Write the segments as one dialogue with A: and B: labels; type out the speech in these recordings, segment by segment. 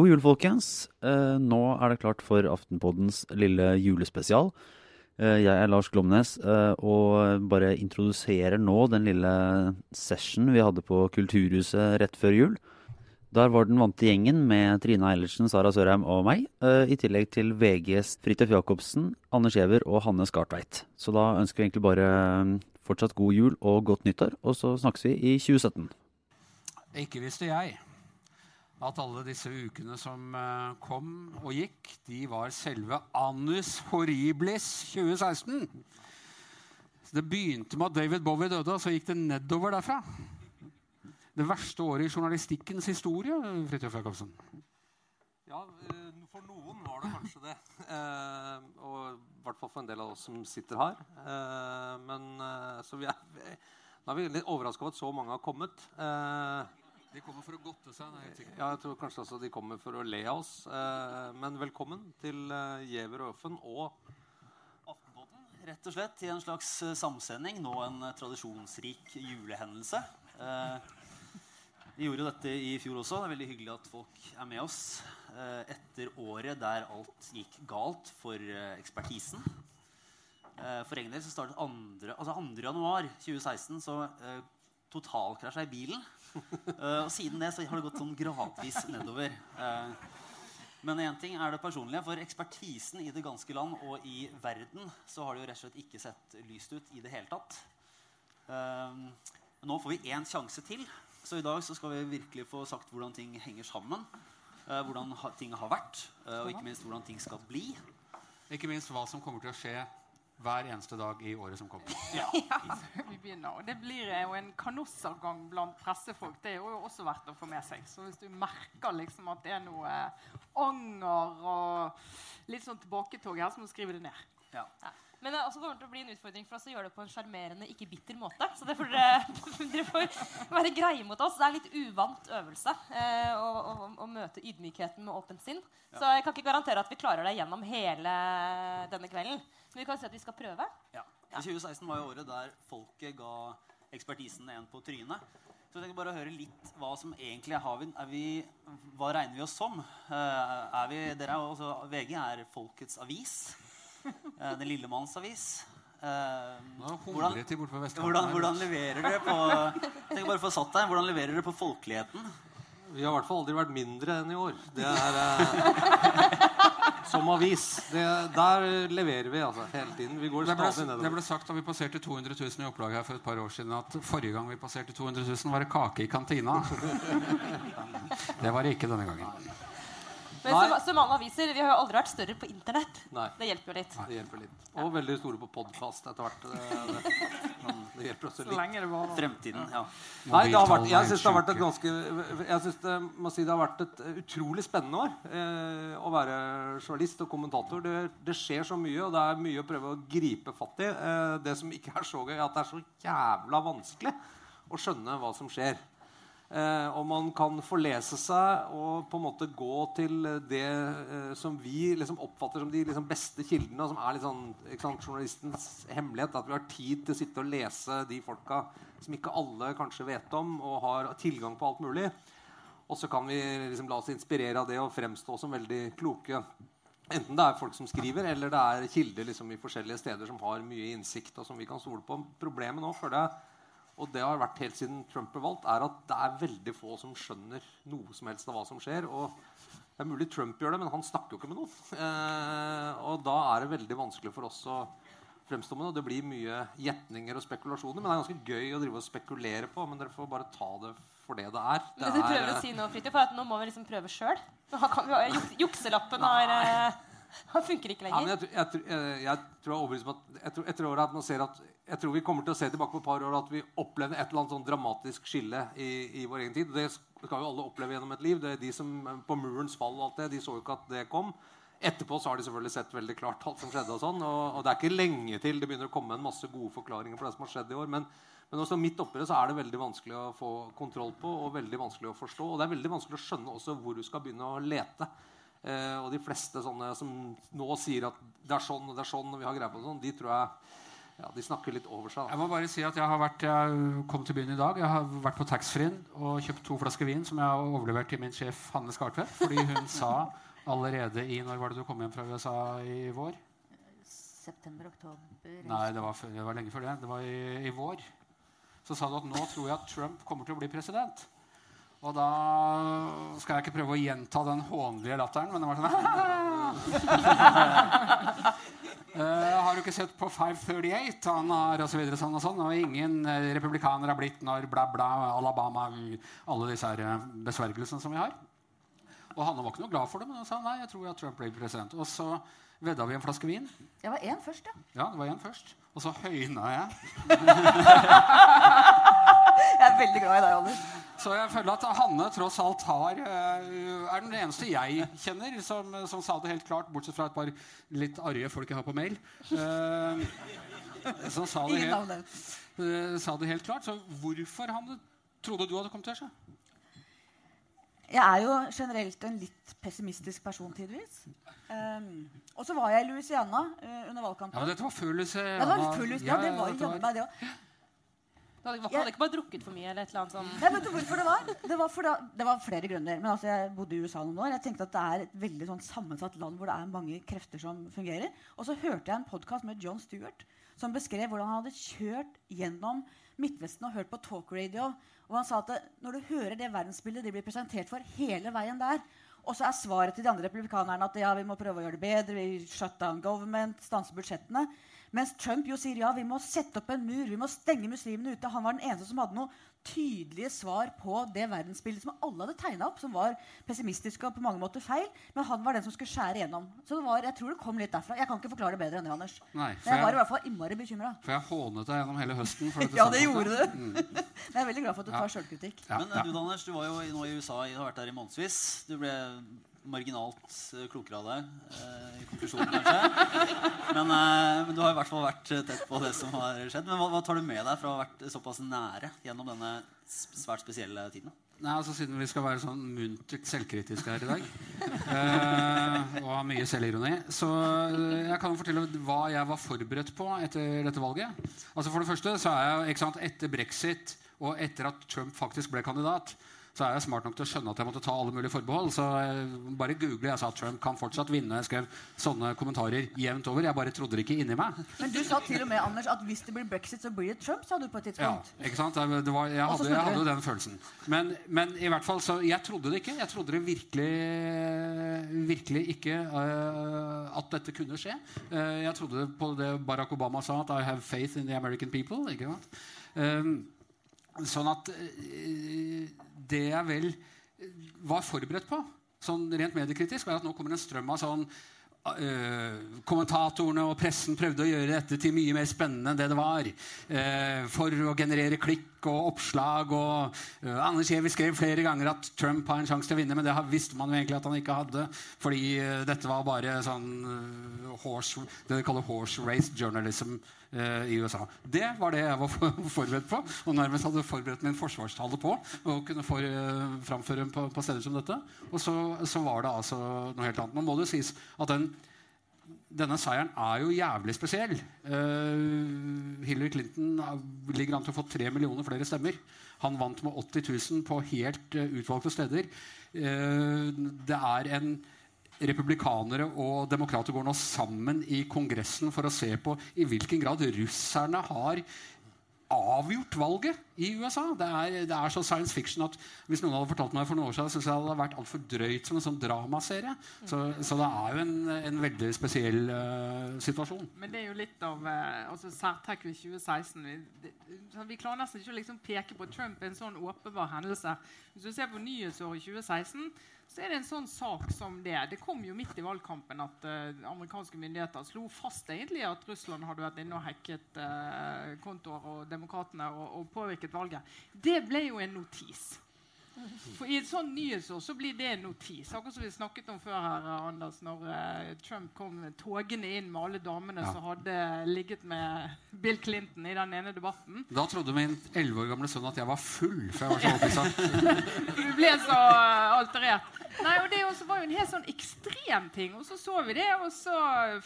A: God jul, folkens. Eh, nå er det klart for Aftenpoddens lille julespesial. Eh, jeg er Lars Glomnes eh, og bare introduserer nå den lille session vi hadde på Kulturhuset rett før jul. Der var den vante gjengen med Trine Eilertsen, Sara Sørheim og meg, i tillegg til VGs Fridtjof Jacobsen, Anne Skjever og Hanne Skartveit. Så da ønsker vi egentlig bare fortsatt god jul og godt nyttår, og så snakkes vi i 2017.
B: Ikke visste jeg at alle disse ukene som eh, kom og gikk, de var selve annus horriblis 2016. Så det begynte med at David Bowie døde, og så gikk det nedover derfra. Det verste året i journalistikkens historie, Fridtjof Jacobsen.
C: Ja, eh, for noen var det kanskje det. Eh, og i hvert fall for en del av oss som sitter her. Men så vi er, da er vi litt overraska over at så mange har kommet. Eh,
B: De kommer for å godte seg. Nei, sikkert.
C: ja, jeg tror kanskje også de kommer for å le av oss. Eh, men velkommen til uh, Giæver og Øffen og
D: Aftenpodden, rett og slett, i en slags eh, samsending. Nå en eh, tradisjonsrik julehendelse. Eh, vi gjorde jo dette i fjor også. Det er veldig hyggelig at folk er med oss eh, etter året der alt gikk galt for eh, ekspertisen. Eh, for egen del så startet 2. Altså 2. januar 2016 så eh, totalkrasja i bilen. Eh, og siden det så har det gått sånn gradvis nedover. Uh, men én ting er det personlige. For ekspertisen i det ganske land og i verden så har det jo rett og slett ikke sett lyst ut i det hele tatt. Uh, nå får vi én sjanse til. Så i dag så skal vi virkelig få sagt hvordan ting henger sammen. hvordan ha, ting har vært, og ikke minst hvordan ting skal bli.
B: Ikke minst hva som kommer til å skje hver eneste dag i året som kommer.
E: Ja, vi begynner. Og det blir jo en kanossergang blant pressefolk. Det er jo også verdt å få med seg. Så hvis du merker liksom at det er noe anger og litt sånn tilbaketog her, så må du skrive det ned.
D: Ja.
F: Ja. Men det også kommer til å bli en utfordring for oss å gjøre det på en sjarmerende, ikke bitter måte. Så det får dere, dere får være greie mot oss. Det er en litt uvant øvelse eh, å, å, å møte ydmykheten med åpent sinn. Så jeg kan ikke garantere at vi klarer det gjennom hele denne kvelden. Men vi kan si at vi skal prøve.
D: Ja. Så 2016 var jo året der folket ga ekspertisen en på trynet. Så jeg tenker bare å høre litt hva som egentlig er, har vi, vi, Hva regner vi oss som? Eh, er vi, dere er også, VG er folkets avis. Eh, den lille manns avis. Eh, hvordan, hvordan, hvordan leverer dere på jeg bare få satt deg, hvordan leverer dere på folkeligheten?
C: Vi har i hvert fall aldri vært mindre enn i år. Det er eh, Som avis. Det, der leverer vi altså hele tiden. Vi går
B: Det ble,
C: stadig
B: det ble sagt da vi passerte 200 000 i opplag her for et par år siden, at forrige gang vi passerte 200 000, var det kake i kantina. Det var det ikke denne gangen.
F: Men som, som alle aviser, vi har jo aldri vært større på internett.
C: Nei.
F: Det hjelper jo litt.
C: Det hjelper litt. Og veldig store på podkast etter hvert. Det, det, det hjelper også
E: Så
C: litt.
E: lenge det var
D: Fremtiden. ja.
C: Nei, det har vært, jeg syns det har vært et ganske Jeg synes det, må si det har vært et utrolig spennende år eh, å være journalist og kommentator. Det, det skjer så mye, og det er mye å prøve å gripe fatt i. Eh, det som ikke er så gøy, er at det er så jævla vanskelig å skjønne hva som skjer. Eh, og man kan forlese seg og på en måte gå til det eh, som vi liksom oppfatter som de liksom beste kildene, som er sånn, sant, journalistens hemmelighet. At vi har tid til å sitte og lese de folka som ikke alle kanskje vet om, og har tilgang på alt mulig. Og så kan vi liksom la oss inspirere av det og fremstå som veldig kloke. Enten det er folk som skriver, eller det er kilder liksom i forskjellige steder som har mye innsikt, og som vi kan stole på. Problemet nå føler jeg og det har vært helt siden Trump ble valgt, er at det er veldig få som skjønner noe som helst av hva som skjer. Og det er mulig Trump gjør det, men han snakker jo ikke med noen. Eh, og da er det veldig vanskelig for oss å fremstå med det. Det blir mye gjetninger og spekulasjoner. Men det er ganske gøy å drive og spekulere på. Men dere får bare ta det for det det er.
F: Det
C: Det
F: du prøver
C: er,
F: å si nå, Fridtjof, for at nå må vi liksom prøve sjøl. Jukselappen har, eh, han funker ikke
C: Ja,
F: lenger.
C: jeg, tror- jeg, jeg, jeg tror jeg at jeg tror, etter året at man ser at jeg tror vi kommer til å se tilbake på et par år at vi opplevde et eller annet sånn dramatisk skille i, i vår egen tid. Det skal jo alle oppleve gjennom et liv. Det er de som På murens fall og alt det, de så jo ikke at det kom. Etterpå så har de selvfølgelig sett veldig klart alt som skjedde. Og sånn, og, og det er ikke lenge til det begynner å komme en masse gode forklaringer på det som har skjedd i år. Men, men også midt oppi det så er det veldig vanskelig å få kontroll på og veldig vanskelig å forstå. Og det er veldig vanskelig å skjønne også hvor du skal begynne å lete. Eh, og de fleste sånne som nå sier at det er sånn og det er sånn, og vi har greie på det sånn, de tror jeg Ja, De snakker litt over seg.
B: Jeg må bare si at jeg har vært, jeg kom til byen i dag. Jeg har vært på taxfree-en og kjøpt to flasker vin som jeg har overlevert til min sjef Hanne Skartvedt. Fordi hun sa allerede i Når var det du kom hjem fra USA i vår?
G: September, oktober
B: Nei, det var, før- det var lenge før det. Det var i, i vår. Så sa du at nå tror jeg at Trump kommer til å bli president. Og da skal jeg ikke prøve å gjenta den hånlige latteren, men det var sånn Uh, har du ikke sett på 538? Han har og så videre, sånn og sånn. Og ingen uh, republikaner har blitt når bla, bla, Alabama Alle disse her eh, besvergelsene som vi har. Og Hanne var ikke noe glad for det, men han sa nei, jeg tror at Trump blir president. Og så vedda vi en flaske vin.
G: Det var én først, ja.
B: Ja, det var én først. Og så høyna jeg.
G: Jeg er veldig glad i deg, Anders.
B: Så jeg føler at Hanne tross alt har, eh, er den eneste jeg kjenner som, som sa det helt klart, bortsett fra et par litt arrige folk jeg har på mail. Uh, som sa det, helt, eh, sa det helt klart. Så hvorfor Hanne, trodde du hadde kommet til å skje?
G: Jeg er jo generelt en litt pessimistisk person tidvis. Um, og så var jeg i Louisiana uh, under valgkampen.
B: Ja, men dette var før Louisiana.
G: Ja, det var full ja, det var
B: dette
G: jammen meg det òg.
F: Du hadde, ikke- hadde ikke bare drukket for mye? eller et eller annet sånn...
G: Jeg vet du hvorfor det var? Det var, for da, det var flere grunner. Men altså, jeg bodde i USA noen år. Jeg tenkte at det er et veldig sånn sammensatt land hvor det er mange krefter som fungerer. Og så hørte jeg en podkast med John Stewart som beskrev hvordan han hadde kjørt gjennom Midtvesten og hørt på talkradio. Og han sa at når du hører det verdensbildet de blir presentert for hele veien der, og så er svaret til de andre republikanerne at ja, vi må prøve å gjøre det bedre, vi shut down government, stanse budsjettene. Mens Trump jo sier ja, vi må sette opp en mur, vi må stenge muslimene ute. Han var den eneste som hadde noe tydelige svar på det verdensbildet som alle hadde tegna opp, som var pessimistisk og på mange måter feil. Men han var den som skulle skjære igjennom. Så det var, jeg tror det kom litt derfra. Jeg kan ikke forklare det bedre enn det, Anders.
B: Nei,
G: Men
B: for
G: jeg var i hvert fall innmari bekymra.
B: for jeg hånet deg gjennom hele høsten. For dette
G: Ja, det gjorde du. Men jeg er veldig glad for at du
B: Ja.
G: tar sjølkritikk.
B: Ja,
D: Men eh,
B: ja.
D: du Anders, du var jo nå i USA du har vært der i månedsvis. Du ble marginalt eh, klokere av deg eh, i konklusjonen, kanskje. Men, eh, men du har i hvert fall vært tett på det som har skjedd. Men hva, hva tar du med deg fra å ha vært såpass nære gjennom denne svært spesielle tiden?
B: Nei, altså Siden vi skal være sånn muntert selvkritiske her i dag, eh, og ha mye selvironi, så jeg kan jo fortelle hva jeg var forberedt på etter dette valget. Altså For det første så er jeg ikke sant, etter brexit og etter at Trump faktisk ble kandidat, så er jeg smart nok til å skjønne at jeg måtte ta alle mulige forbehold. Så bare google. Jeg sa at Trump kan fortsatt vinne. Jeg skrev sånne kommentarer jevnt over. Jeg bare trodde det ikke inni meg.
G: Men du sa til og med Anders, at hvis det blir brexit, så blir det Trump. sa du på et tidspunkt.
B: Ja, ikke sant? Var, jeg, hadde, jeg hadde den følelsen. Men, men i hvert fall, så jeg trodde det ikke. Jeg trodde det virkelig, virkelig ikke uh, at dette kunne skje. Uh, jeg trodde på det Barack Obama sa, at I have faith in the American people. ikke sant? Eh, sånn at eh, det jeg vel var forberedt på, sånn rent mediekritisk, var at nå kommer en strøm av sånn Uh, kommentatorene og pressen prøvde å gjøre dette til mye mer spennende enn det det var. Uh, for å generere klikk og oppslag. og uh, Anders Giæver skrev flere ganger at Trump har en sjanse til å vinne, men det visste man jo egentlig at han ikke hadde. Fordi uh, dette var bare sånn uh, horse, det de kaller horse race journalism i USA. Det var det jeg var forberedt på, og nærmest hadde forberedt min forsvarstale på. Og kunne for, framføre på, på steder som dette. Og så, så var det altså noe helt annet. Nå må det sies at den denne seieren er jo jævlig spesiell. Uh, Hillary Clinton er- ligger an til å få tre millioner flere stemmer. Han vant med 80 000 på helt uh, utvalgte steder. Uh, det er en Republikanere og demokrater går nå sammen i Kongressen for å se på i hvilken grad russerne har avgjort valget i USA. Det er, det er så science fiction at hvis noen hadde fortalt meg for noen år siden, synes jeg det hadde vært altfor drøyt som en sånn dramaserie. Så, så det er jo en, en veldig spesiell uh, situasjon.
E: Men det er jo litt av uh, altså særtrekk ved 2016. Vi, det, vi klarer nesten ikke å liksom peke på Trump en sånn åpenbar hendelse. Hvis du ser på nyhetsåret 2016, så er det en sånn sak som det. Det kom jo midt i valgkampen at uh, amerikanske myndigheter slo fast egentlig at Russland hadde vært inne og hacket uh, kontoer og demokratene og, og påvirket valget. Det ble jo en notis. For I et sånn nyhetsår så blir det en notis. Akkurat som vi snakket om før her, Anders, når uh, Trump kom togende inn med alle damene
B: Ja.
E: som hadde ligget med Bill Clinton i den ene debatten.
B: Da trodde min 11 år gamle sønn at jeg var full, for jeg var så opphisset.
E: Du ble så alterert. Nei, og Det også var jo en helt sånn ekstrem ting. Og så så vi det, og så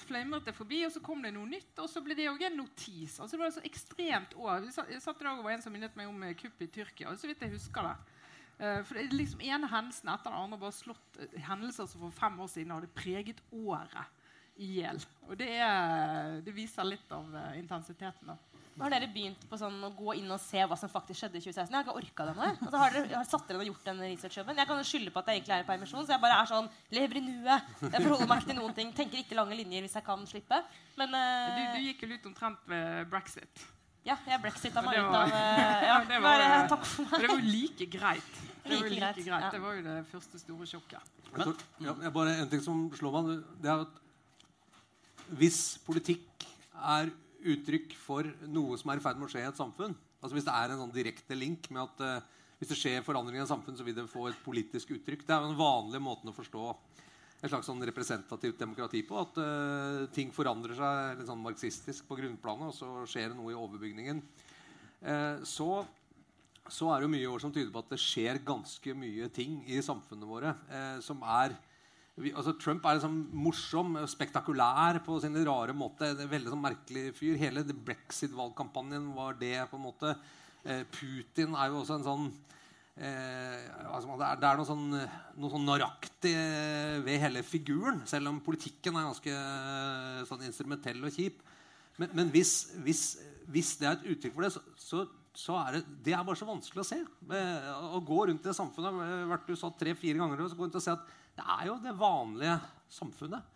E: flimret det forbi, og så kom det noe nytt. Og så ble det jo en notis. Altså Det var så ekstremt år. Jeg satt i dag og var en som minnet meg om kuppet kupp i Tyrkia. og så vidt jeg husker det. Eh, for det er liksom ene hendelsen etter den andre bare slått eh, hendelser som for fem år siden hadde preget året i hjel. Og det, er, det viser litt av eh, intensiteten. da.
F: Har dere begynt på sånn å gå inn og se hva som faktisk skjedde i 2016? Jeg har ikke orka det Og så har dere har satt dere og gjort den researchjobben? Jeg kan jo skylde på at jeg egentlig er i permisjon, så jeg bare er sånn lever i nuet. Jeg forholder meg ikke til noen ting. Tenker ikke lange linjer hvis jeg kan slippe. Men uh,
E: Du, du gikk jo ut omtrent ved brexit.
F: ja, jeg brexita meg ut av eh, Ja,
E: det var-
F: bare takk for meg.
E: det var jo like greit. Det var jo
F: Like
E: like
F: greit,
E: greit.
F: ja.
E: Det var jo det første store sjokket.
C: Men, ja, jeg bare En ting som slår meg, det er at hvis politikk er uttrykk for noe som er i ferd med å skje i et samfunn altså Hvis det er en sånn direkte link med at uh, hvis det skjer forandring i et samfunn, så vil det få et politisk uttrykk. Det er jo den vanlige måten å forstå et slags sånn representativt demokrati på. At uh, ting forandrer seg litt sånn marxistisk på grunnplanet, og så skjer det noe i overbygningen. Uh, så så er det jo mye år som tyder på at det skjer ganske mye ting i samfunnet våre som er vi, altså Trump er liksom morsom, og spektakulær på sin rare måte. En veldig sånn merkelig fyr. Hele brexit-valgkampanjen var det. på en måte. Eh, Putin er jo også en sånn eh, altså, det, er, det er noe sånn, noe sånn naraktig eh, ved hele figuren, selv om politikken er ganske eh, sånn instrumentell og kjip. Men, men hvis, hvis, hvis det er et uttrykk for det, så, så, så er det det er bare så vanskelig å se. Eh, Å gå rundt i det samfunnet jeg har vært i USA tre-fire ganger og så gå rundt og se at det er jo det vanlige samfunnet.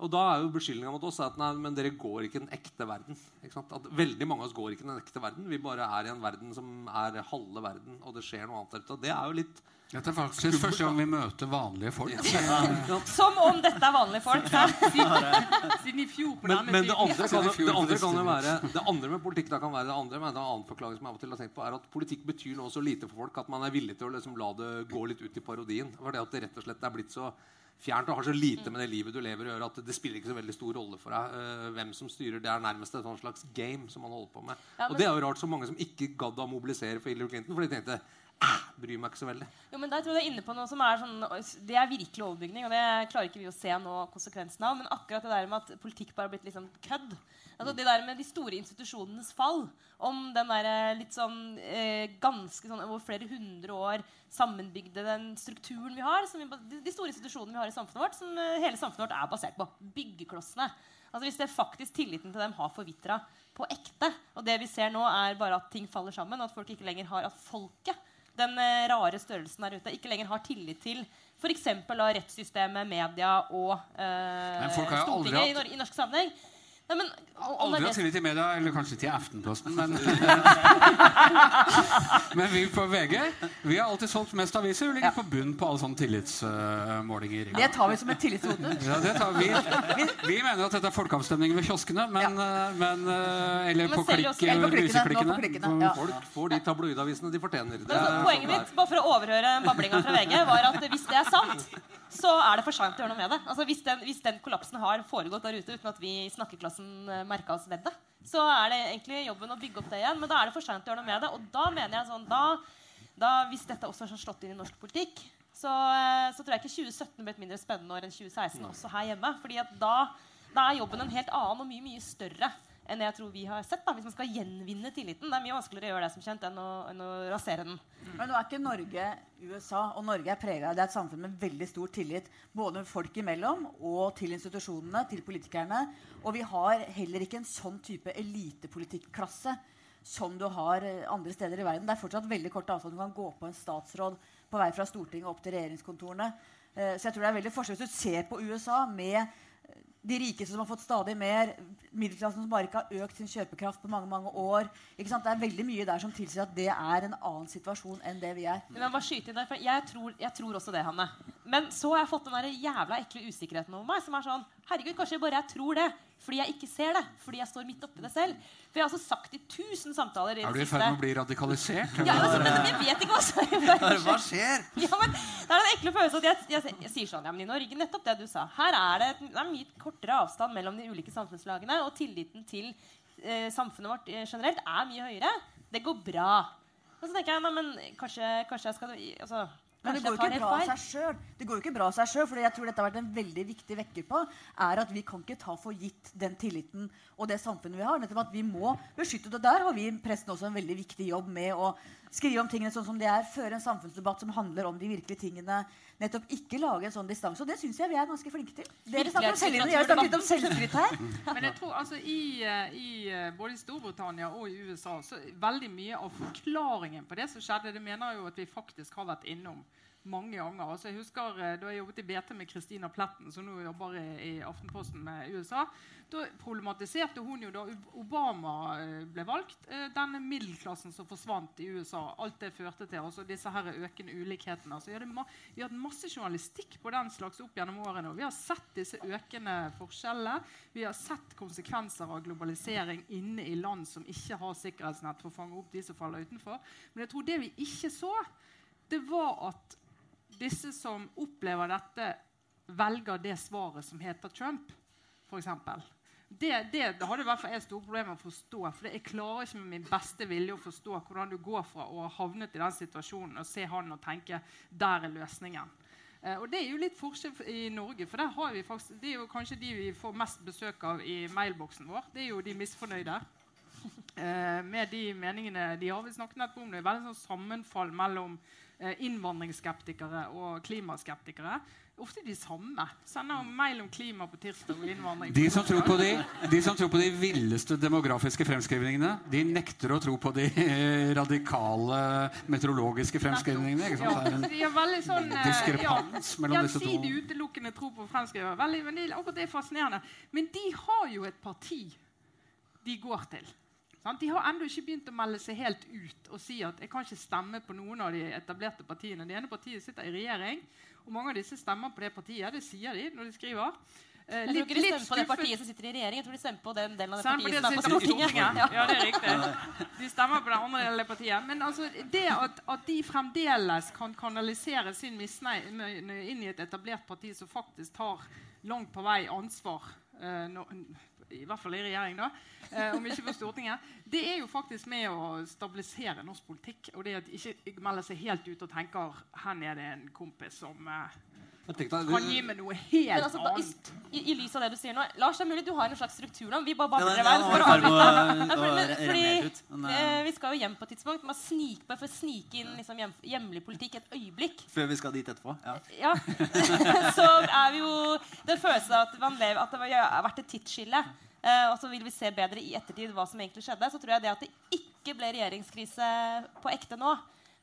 C: Og da er jo beskyldninga mot oss at nei, men dere går ikke den ekte verden. At veldig mange av oss går ikke den ekte verden. Vi bare er i en verden som er halve verden, og det skjer noe annet der ute. Det er jo litt
B: Dette er faktisk første gang vi møter vanlige folk.
F: Som om dette er vanlige folk.
E: Siden i fjor på
C: men, men det andre kan,
B: det
C: andre kan jo være Det andre med politikk da kan være det andre men det er en annen forklaring som jeg av og til har tenkt på er at politikk betyr noe så lite for folk at man er villig til å liksom la det gå litt ut i parodien. For det at det rett og slett er blitt så fjernt og har så lite med det livet du lever å gjøre at det spiller ikke så veldig stor rolle for deg eh, hvem som styrer. Det er nærmest et sånn slags game som man holder på med. Og det er jo rart så mange som ikke gadd å mobilisere for Hillary Clinton, for de tenkte "Æ, bryr meg ikke så veldig.
F: Jo, men der tror jeg det er inne på noe som er sånn Det er virkelig overbygning, og det klarer ikke vi å se nå konsekvensen av. Men akkurat det der med at politikk bare har blitt liksom kødd altså Det der med de store institusjonenes fall, om den der eh, litt sånn eh, ganske sånn over flere hundre år sammenbygde den strukturen vi har, vi, de, de store institusjonene vi har i samfunnet vårt, som eh, hele samfunnet vårt er basert på. Byggeklossene. Altså Hvis det faktisk tilliten til dem har forvitra på ekte, og det vi ser nå, er bare at ting faller sammen, og at folk ikke lenger har at folket den eh, rare størrelsen der ute ikke lenger har tillit til f.eks. rettssystemet, media og eh, Stortinget
B: hatt-
F: i norsk sammenheng. Nei, men,
B: Aldri har tillit til media, eller kanskje til Aftenposten, men Men vi på VG vi har alltid solgt mest aviser. Vi ligger på bunn på alle sånne tillitsmålinger.
G: Det tar vi som et tillitshode.
B: Ja, det vi. vi mener at dette er folkeavstemning ved kioskene, men, ja. men eh, Eller
F: Men
B: på klikk,
F: også- Eller
G: på klikkene, klikkene, ja.
C: Folk får de tabloidavisene de fortjener. Det
F: Men altså,
C: er
F: poenget
C: sånn
F: mitt bare for å overhøre bablinga fra VG, var at hvis det er sant, så er det for seint å gjøre noe med det. Altså, hvis, den, hvis den kollapsen har foregått der ute uten at vi i snakkeklassen uh, merka oss ved det, så er det egentlig jobben å bygge opp det igjen. Men da er det for seint å gjøre noe med det. Og da mener jeg sånn da, da, Hvis dette også har slått inn i norsk politikk, så, eh, så tror jeg ikke 2017 ble et mindre spennende år enn 2016 også her hjemme. fordi da, da er jobben en helt annen og mye, mye større enn jeg tror vi har sett. da, Hvis man skal gjenvinne tilliten. Det er mye vanskeligere å gjøre det som kjent enn å, enn å rasere den.
G: Men nå er ikke Norge USA, og Norge er prega Det er et samfunn med veldig stor tillit både folk imellom og til institusjonene, til politikerne. Og vi har heller ikke en sånn type elitepolitikklasse som du har eh, andre steder i verden. Det er fortsatt veldig kort avstand. Du kan gå på en statsråd på vei fra Stortinget opp til regjeringskontorene. Eh, Så jeg tror det er veldig forskjell Hvis du ser på USA med de rikeste som har fått stadig mer, middelklassen som bare ikke har økt sin kjøpekraft på mange mange år. Ikke sant? Det er veldig mye der som tilsier at det er en annen situasjon enn det vi er.
F: Men jeg, bare skyte inn der, for jeg, tror, jeg tror også det, Hanne. Men så har jeg fått den der jævla ekle usikkerheten over meg. Som er sånn Herregud, kanskje bare jeg tror det. Fordi jeg ikke ser det. Fordi jeg står midt oppi det selv. For jeg har altså sagt i tusen samtaler i
B: Er du i ferd med å bli radikalisert?
F: ja, altså, men Jeg vet ikke hva som
D: Hva skjer?
F: ja, men Det er den ekle følelsen at jeg, jeg, jeg sier sånn ja, men i Norge, nettopp det du sa. Her er det, det er mye kortere avstand mellom de ulike samfunnslagene, og tilliten til eh, samfunnet vårt eh, generelt er mye høyere. Det går bra. Og så tenker jeg nei, men kanskje, kanskje jeg skal altså,
G: Men det går jo ikke bra av seg sjøl. Det går jo ikke bra av seg selv, for jeg tror dette har vært en veldig viktig vekker på, er at vi kan ikke ta for gitt den tilliten og det samfunnet vi har. Nettopp at vi må beskytte det. Der har vi i pressen også en veldig viktig jobb med å skrive om tingene sånn som de er, føre en samfunnsdebatt som handler om de virkelige tingene. Nettopp ikke lage en sånn distanse. Og det syns jeg vi er ganske flinke til. Dere snakker om selvtillit, jeg snakker litt om selvskryt her.
E: Men jeg tror altså i, eh, i eh, både i Storbritannia og i USA så veldig mye av forklaringen på det som skjedde, det mener jo at vi faktisk har vært innom mange ganger. Altså jeg husker eh, Da jeg jobbet i BT med Christina Pletten, som nå jobber i, i Aftenposten med USA, da problematiserte hun jo da Obama eh, ble valgt, eh, denne middelklassen som forsvant i USA. Alt det førte til. altså disse her økende ulikhetene. Altså, vi, har hatt masse journalistikk på den slags opp gjennom årene. og Vi har sett disse økende forskjellene. Vi har sett konsekvenser av globalisering inne i land som ikke har sikkerhetsnett for å fange opp de som faller utenfor. Men jeg tror det vi ikke så, det var at disse som opplever dette, velger det svaret som heter Trump, f.eks. Det, det, det hadde i hvert fall jeg store problemer med å forstå. For jeg klarer ikke med min beste vilje å forstå hvordan du går fra å ha havnet i den situasjonen og se han og tenke der er løsningen. Eh, og Det er jo litt forskjell i Norge. for der har vi faktisk, Det er jo kanskje de vi får mest besøk av i mailboksen vår. Det er jo de misfornøyde eh, med de meningene de har. Vi snakket nettopp om det. Veldig sånn sammenfall mellom innvandringsskeptikere og klimaskeptikere. Ofte de samme. Sender mail om klima på tirsdag og innvandring
B: De som, tror på de, de som tror på de villeste demografiske fremskrivningene, de nekter å tro på de eh, radikale meteorologiske fremskrivningene. Ikke sant? Er
E: de har veldig sånn diskrepans
B: diskrepans mellom disse to.
E: Gjensidig utelukkende tro på fremskrivere. Veldig, men de, akkurat det er fascinerende. Men de har jo et parti de går til. De har ennå ikke begynt å melde seg helt ut og si at jeg kan ikke stemme på noen av de etablerte partiene. Det ene partiet sitter i regjering, og mange av disse stemmer på det partiet. Det sier de når de skriver. Eh,
F: Jeg tror ikke de stemmer på det partiet som sitter i regjering. Jeg tror de stemmer på den delen av det
E: Stemmer
F: partiet som er på Stortinget.
E: Ja, det er riktig. De stemmer på den andre delen av partiet. Men altså, det at, at de fremdeles kan kanalisere sin misnøye inn i et etablert parti som faktisk tar langt på vei ansvar, eh, nå- i hvert fall i regjering, da, eh, om ikke på Stortinget, det er jo faktisk med å stabilisere norsk politikk. Og det at de ikke melder seg helt ut og tenker her er det en kompis som eh, kan gi meg noe
F: Men
E: helt
F: altså, da,
E: annet.
F: i, i, I lys av det du sier nå Lars, det er mulig du har en slags struktur nå. Vi bare babler i vei.
D: eh,
F: eh, vi skal jo hjem på et tidspunkt. Man sniker bare for å snike inn liksom, hjem, hjemlig politikk et øyeblikk.
D: Før vi skal dit etterpå. Ja.
F: Ja. så er vi jo Den følelsen av at, man lever, at det har vært et tidsskille. Uh, og så vil vi se bedre i ettertid hva som egentlig skjedde. Så tror jeg det at det ikke ble regjeringskrise på ekte nå,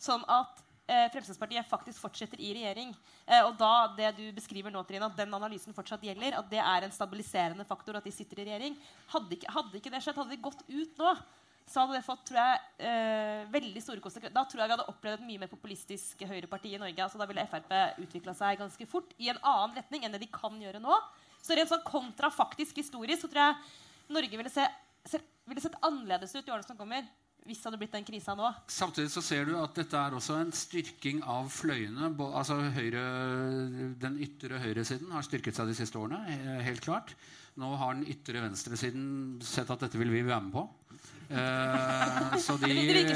F: sånn at Fremskrittspartiet faktisk fortsetter i regjering, eh, og da det du beskriver nå, Trine, at den analysen fortsatt gjelder, at det er en stabiliserende faktor at de sitter i regjering Hadde ikke, hadde ikke det skjedd, hadde de gått ut nå, så hadde det fått tror jeg, eh, veldig store konsekvenser. Da tror jeg vi hadde opplevd et mye mer populistisk høyreparti i Norge. altså Da ville Frp utvikla seg ganske fort i en annen retning enn det de kan gjøre nå. Så rent sånn kontrafaktisk historisk så tror jeg Norge ville, se, ville sett annerledes ut i årene som kommer hvis det hadde blitt den krisa nå.
B: Samtidig så ser du at dette er også en styrking av fløyene. Altså høyre, Den ytre høyresiden har styrket seg de siste årene. helt klart. Nå har den ytre venstresiden sett at dette vil vi være med på. Eh, så de,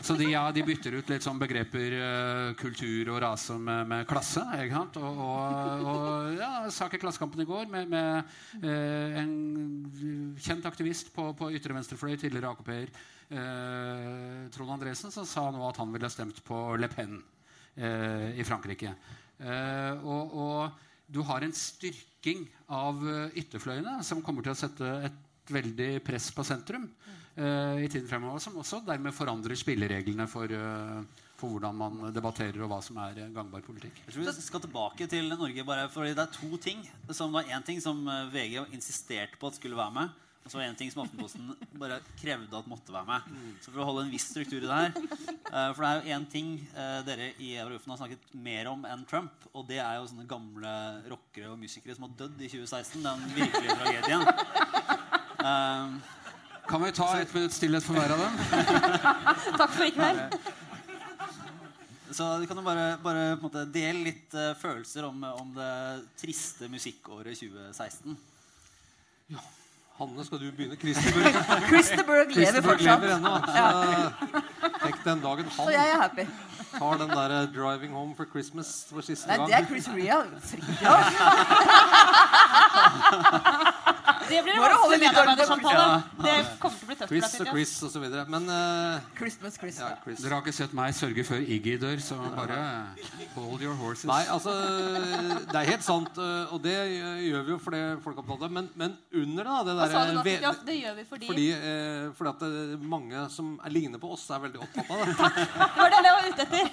F: så
B: de, ja, de bytter ut litt sånn begreper uh, kultur og rase med, med klasse. Og, og, og ja, sak i Klassekampen i går med, med uh, en kjent aktivist på, på ytre venstrefløy, tidligere AKP-er, Trond Andresen, som sa nå at han ville stemt på Le Pen i Frankrike. Og, og du har en styrking av ytterfløyene som kommer til å sette et veldig press på sentrum uh, i tiden fremover, som også dermed forandrer spillereglene for, uh, for hvordan man debatterer, og hva som er eh, gangbar politikk.
D: Jeg tror vi skal tilbake til Norge. bare fordi Det er to ting. Som var én ting som VG insisterte på at skulle være med. Og så var det en ting som Aftenposten bare krevde at måtte være med. Så for å holde en viss struktur i det her For det er jo én ting dere i Eurofen har snakket mer om enn Trump. Og det er jo sånne gamle rockere og musikere som har dødd i 2016. Den virkelige tragedien. Eh,
B: Kan vi ta et minutts stillhet for hver av dem?
F: Takk for i kveld.
D: så du kan jo bare, bare på en måte dele litt uh, følelser om, om det triste musikkåret 2016.
C: Hanne, skal du begynne? Christerberg
G: Christerberg lever fortsatt.
C: ennå. Så tenk den dagen
G: Så
C: han
G: jeg er happy.
C: tar den der uh, 'Driving Home for Christmas' for siste
G: Nei,
C: gang.
G: det er Chris Ria.
F: Det blir en vanskelig medarbeidersamtale. Det kommer til å bli tøft
C: Chris og. Chris og så videre. Men uh,
G: Christmas, Chris.
C: ja, Chris.
B: Dere har ikke sett meg sørge før Iggy dør, så bare hold your horses.
C: Nei, altså Det er helt sant, eh, og det gjør vi jo fordi folk er opptatt av det. Men, men under det, da det derre
F: Fridtjof? Det gjør vi fordi
C: fordi, eh, fordi at det, mange som er lignende på oss, er veldig opptatt av det.
F: Det var det jeg var ute etter.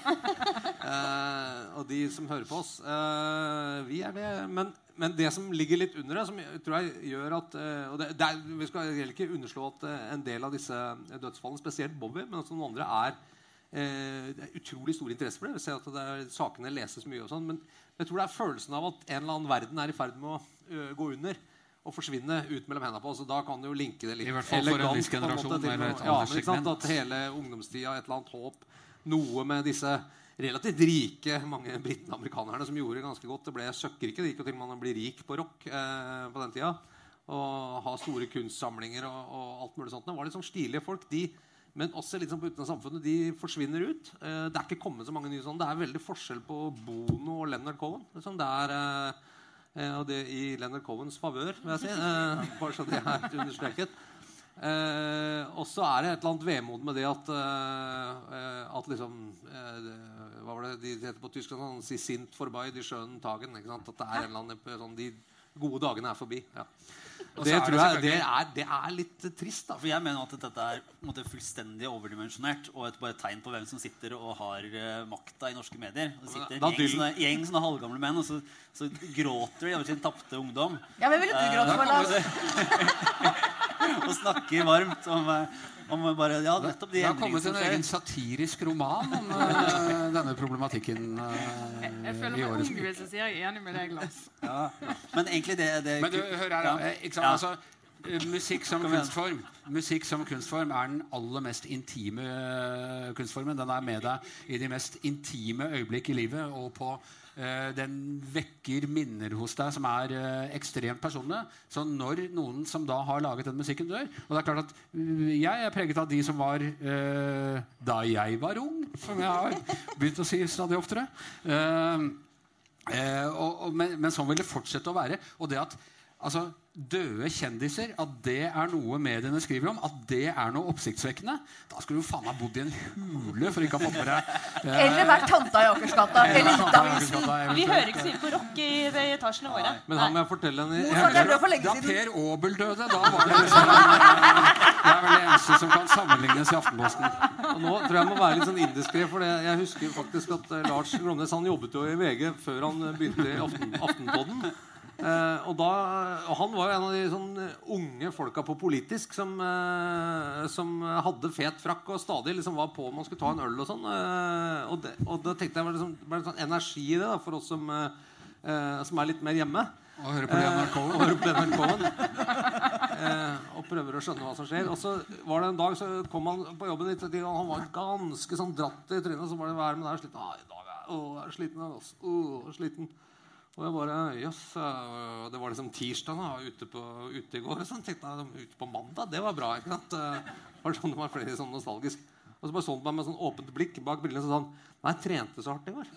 C: uh, og de som hører på oss. uh, vi er det. Men, men det som ligger litt under det, som tror jeg gjør at eh, og det, det er, Vi skal heller ikke underslå at eh, en del av disse dødsfallene, spesielt Bobby, men også noen andre, er eh, det er utrolig stor interesse for det. Vi ser at det er, sakene leses mye. og sånn, Men jeg tror det er følelsen av at en eller annen verden er i ferd med å gå under. Og forsvinne ut mellom hendene på oss. og Da kan du jo linke det litt
B: I hvert fall for en viss
C: på måte,
B: generasjon,
C: til ja, men sant. At hele ungdomstida, et eller annet håp, noe med disse relativt rike mange britene amerikanerne som gjorde ganske godt. Det ble søkkrike. Det gikk jo til man blir rik på rock eh, på den tida. Og ha store kunstsamlinger og, og alt mulig sånt. Det var litt sånn stilige folk. De, men også litt sånn på utenfor samfunnet. De forsvinner ut. Eh, det er ikke kommet så mange nye sånne. Det er veldig forskjell på Bono og Leonard Cohen. Liksom. Det er... Eh, Eh, og det i Leonard Cohens favør, vil jeg si. Eh, bare så det er understreket. Eh, og så er det et eller annet vemod med det at, eh, eh, at liksom eh, Hva var det de heter på tysk? Sånn, si sint forbi de skjønnen tagen. Ikke sant? At det er en eller annen sånn, De gode dagene er forbi. Ja.
B: Og
C: Det
B: er det
C: jeg det er, det er litt eh, trist, da.
D: For jeg mener at dette er måte, fullstendig overdimensjonert og et bare tegn på hvem som sitter og har uh, makta i norske medier. Det sitter
C: Da
D: en gjeng sånne, gjeng sånne halvgamle menn, og så, så gråter de over sin tapte ungdom.
G: Ja, men ville du
D: Eh,
G: gråte for, Lars?
D: og snakker varmt om, eh, om bare Ja, nettopp de
B: Det har kommet en egen satirisk roman om uh, denne problematikken uh,
E: Jeg føler meg
B: året som
E: ung hvis jeg sier jeg er enig med deg, Lars.
D: Ja. Men egentlig det, det
B: Men du, hør her,
D: Ja.
B: ikke sant?
D: Ja.
B: Altså, musikk som kunstform Musikk som kunstform er den aller mest intime kunstformen. Den er med deg i de mest intime øyeblikk i livet. Og på, den vekker minner hos deg som er eh, ekstremt personlige. Så når noen som da har laget den musikken, dør Og det er klart at eh, jeg er preget av de som var eh, da jeg var ung, som jeg har begynt å si stadig oftere. Eh, Eh, og, og, men, men sånn vil det fortsette å være. Og det at altså, døde kjendiser, at det er noe mediene skriver om, at det er noe oppsiktsvekkende Da skulle du faen meg bodd i en hule for ikke å ha fått med deg eh,
G: Eller vært tanta i Akersgata.
B: eller i
F: Vi hører ikke så mye på rock i de etasjene våre.
C: Men da må jeg fortelle en
G: er
B: Da. Per Aabel døde, da var det liksom Det er vel det eneste som kan sammenlignes i Aftenposten.
C: Og nå tror jeg jeg må være litt sånn indiskré, for det, jeg husker faktisk at eh, Lars Glomnes han jobbet jo i VG før han begynte i Aften, Aftenpodden. Eh, og, da, og han var jo en av de sånn eh, unge folka på politisk som, eh, som hadde fet frakk og stadig liksom var på om man skulle ta en øl og sånn. Eh, og, og da tenkte jeg var det liksom, var det sånn energi i det da, for oss som, eh, eh, som er litt mer hjemme.
B: Og
C: og hører på Leonard Cohen. Eh, og prøver å skjønne hva som skjer. Og så var det en dag så kom han på jobben litt, og han var ganske sånn dratt i trynet. Så var det hva er det med deg? Sliten? Ah, i dag er jeg, å, jeg er sliten. Altså. Å, sliten. Og jeg bare eh, det var liksom tirsdag da, ute, på, ute i går. Og sånn tenkte jeg ute på mandag. Det var bra. ikke sant? Det var sånn, det var flere sånn nostalgisk. Og så bare så han på meg med sånn åpent blikk bak brillene sånn Nei, jeg trente så hardt i går.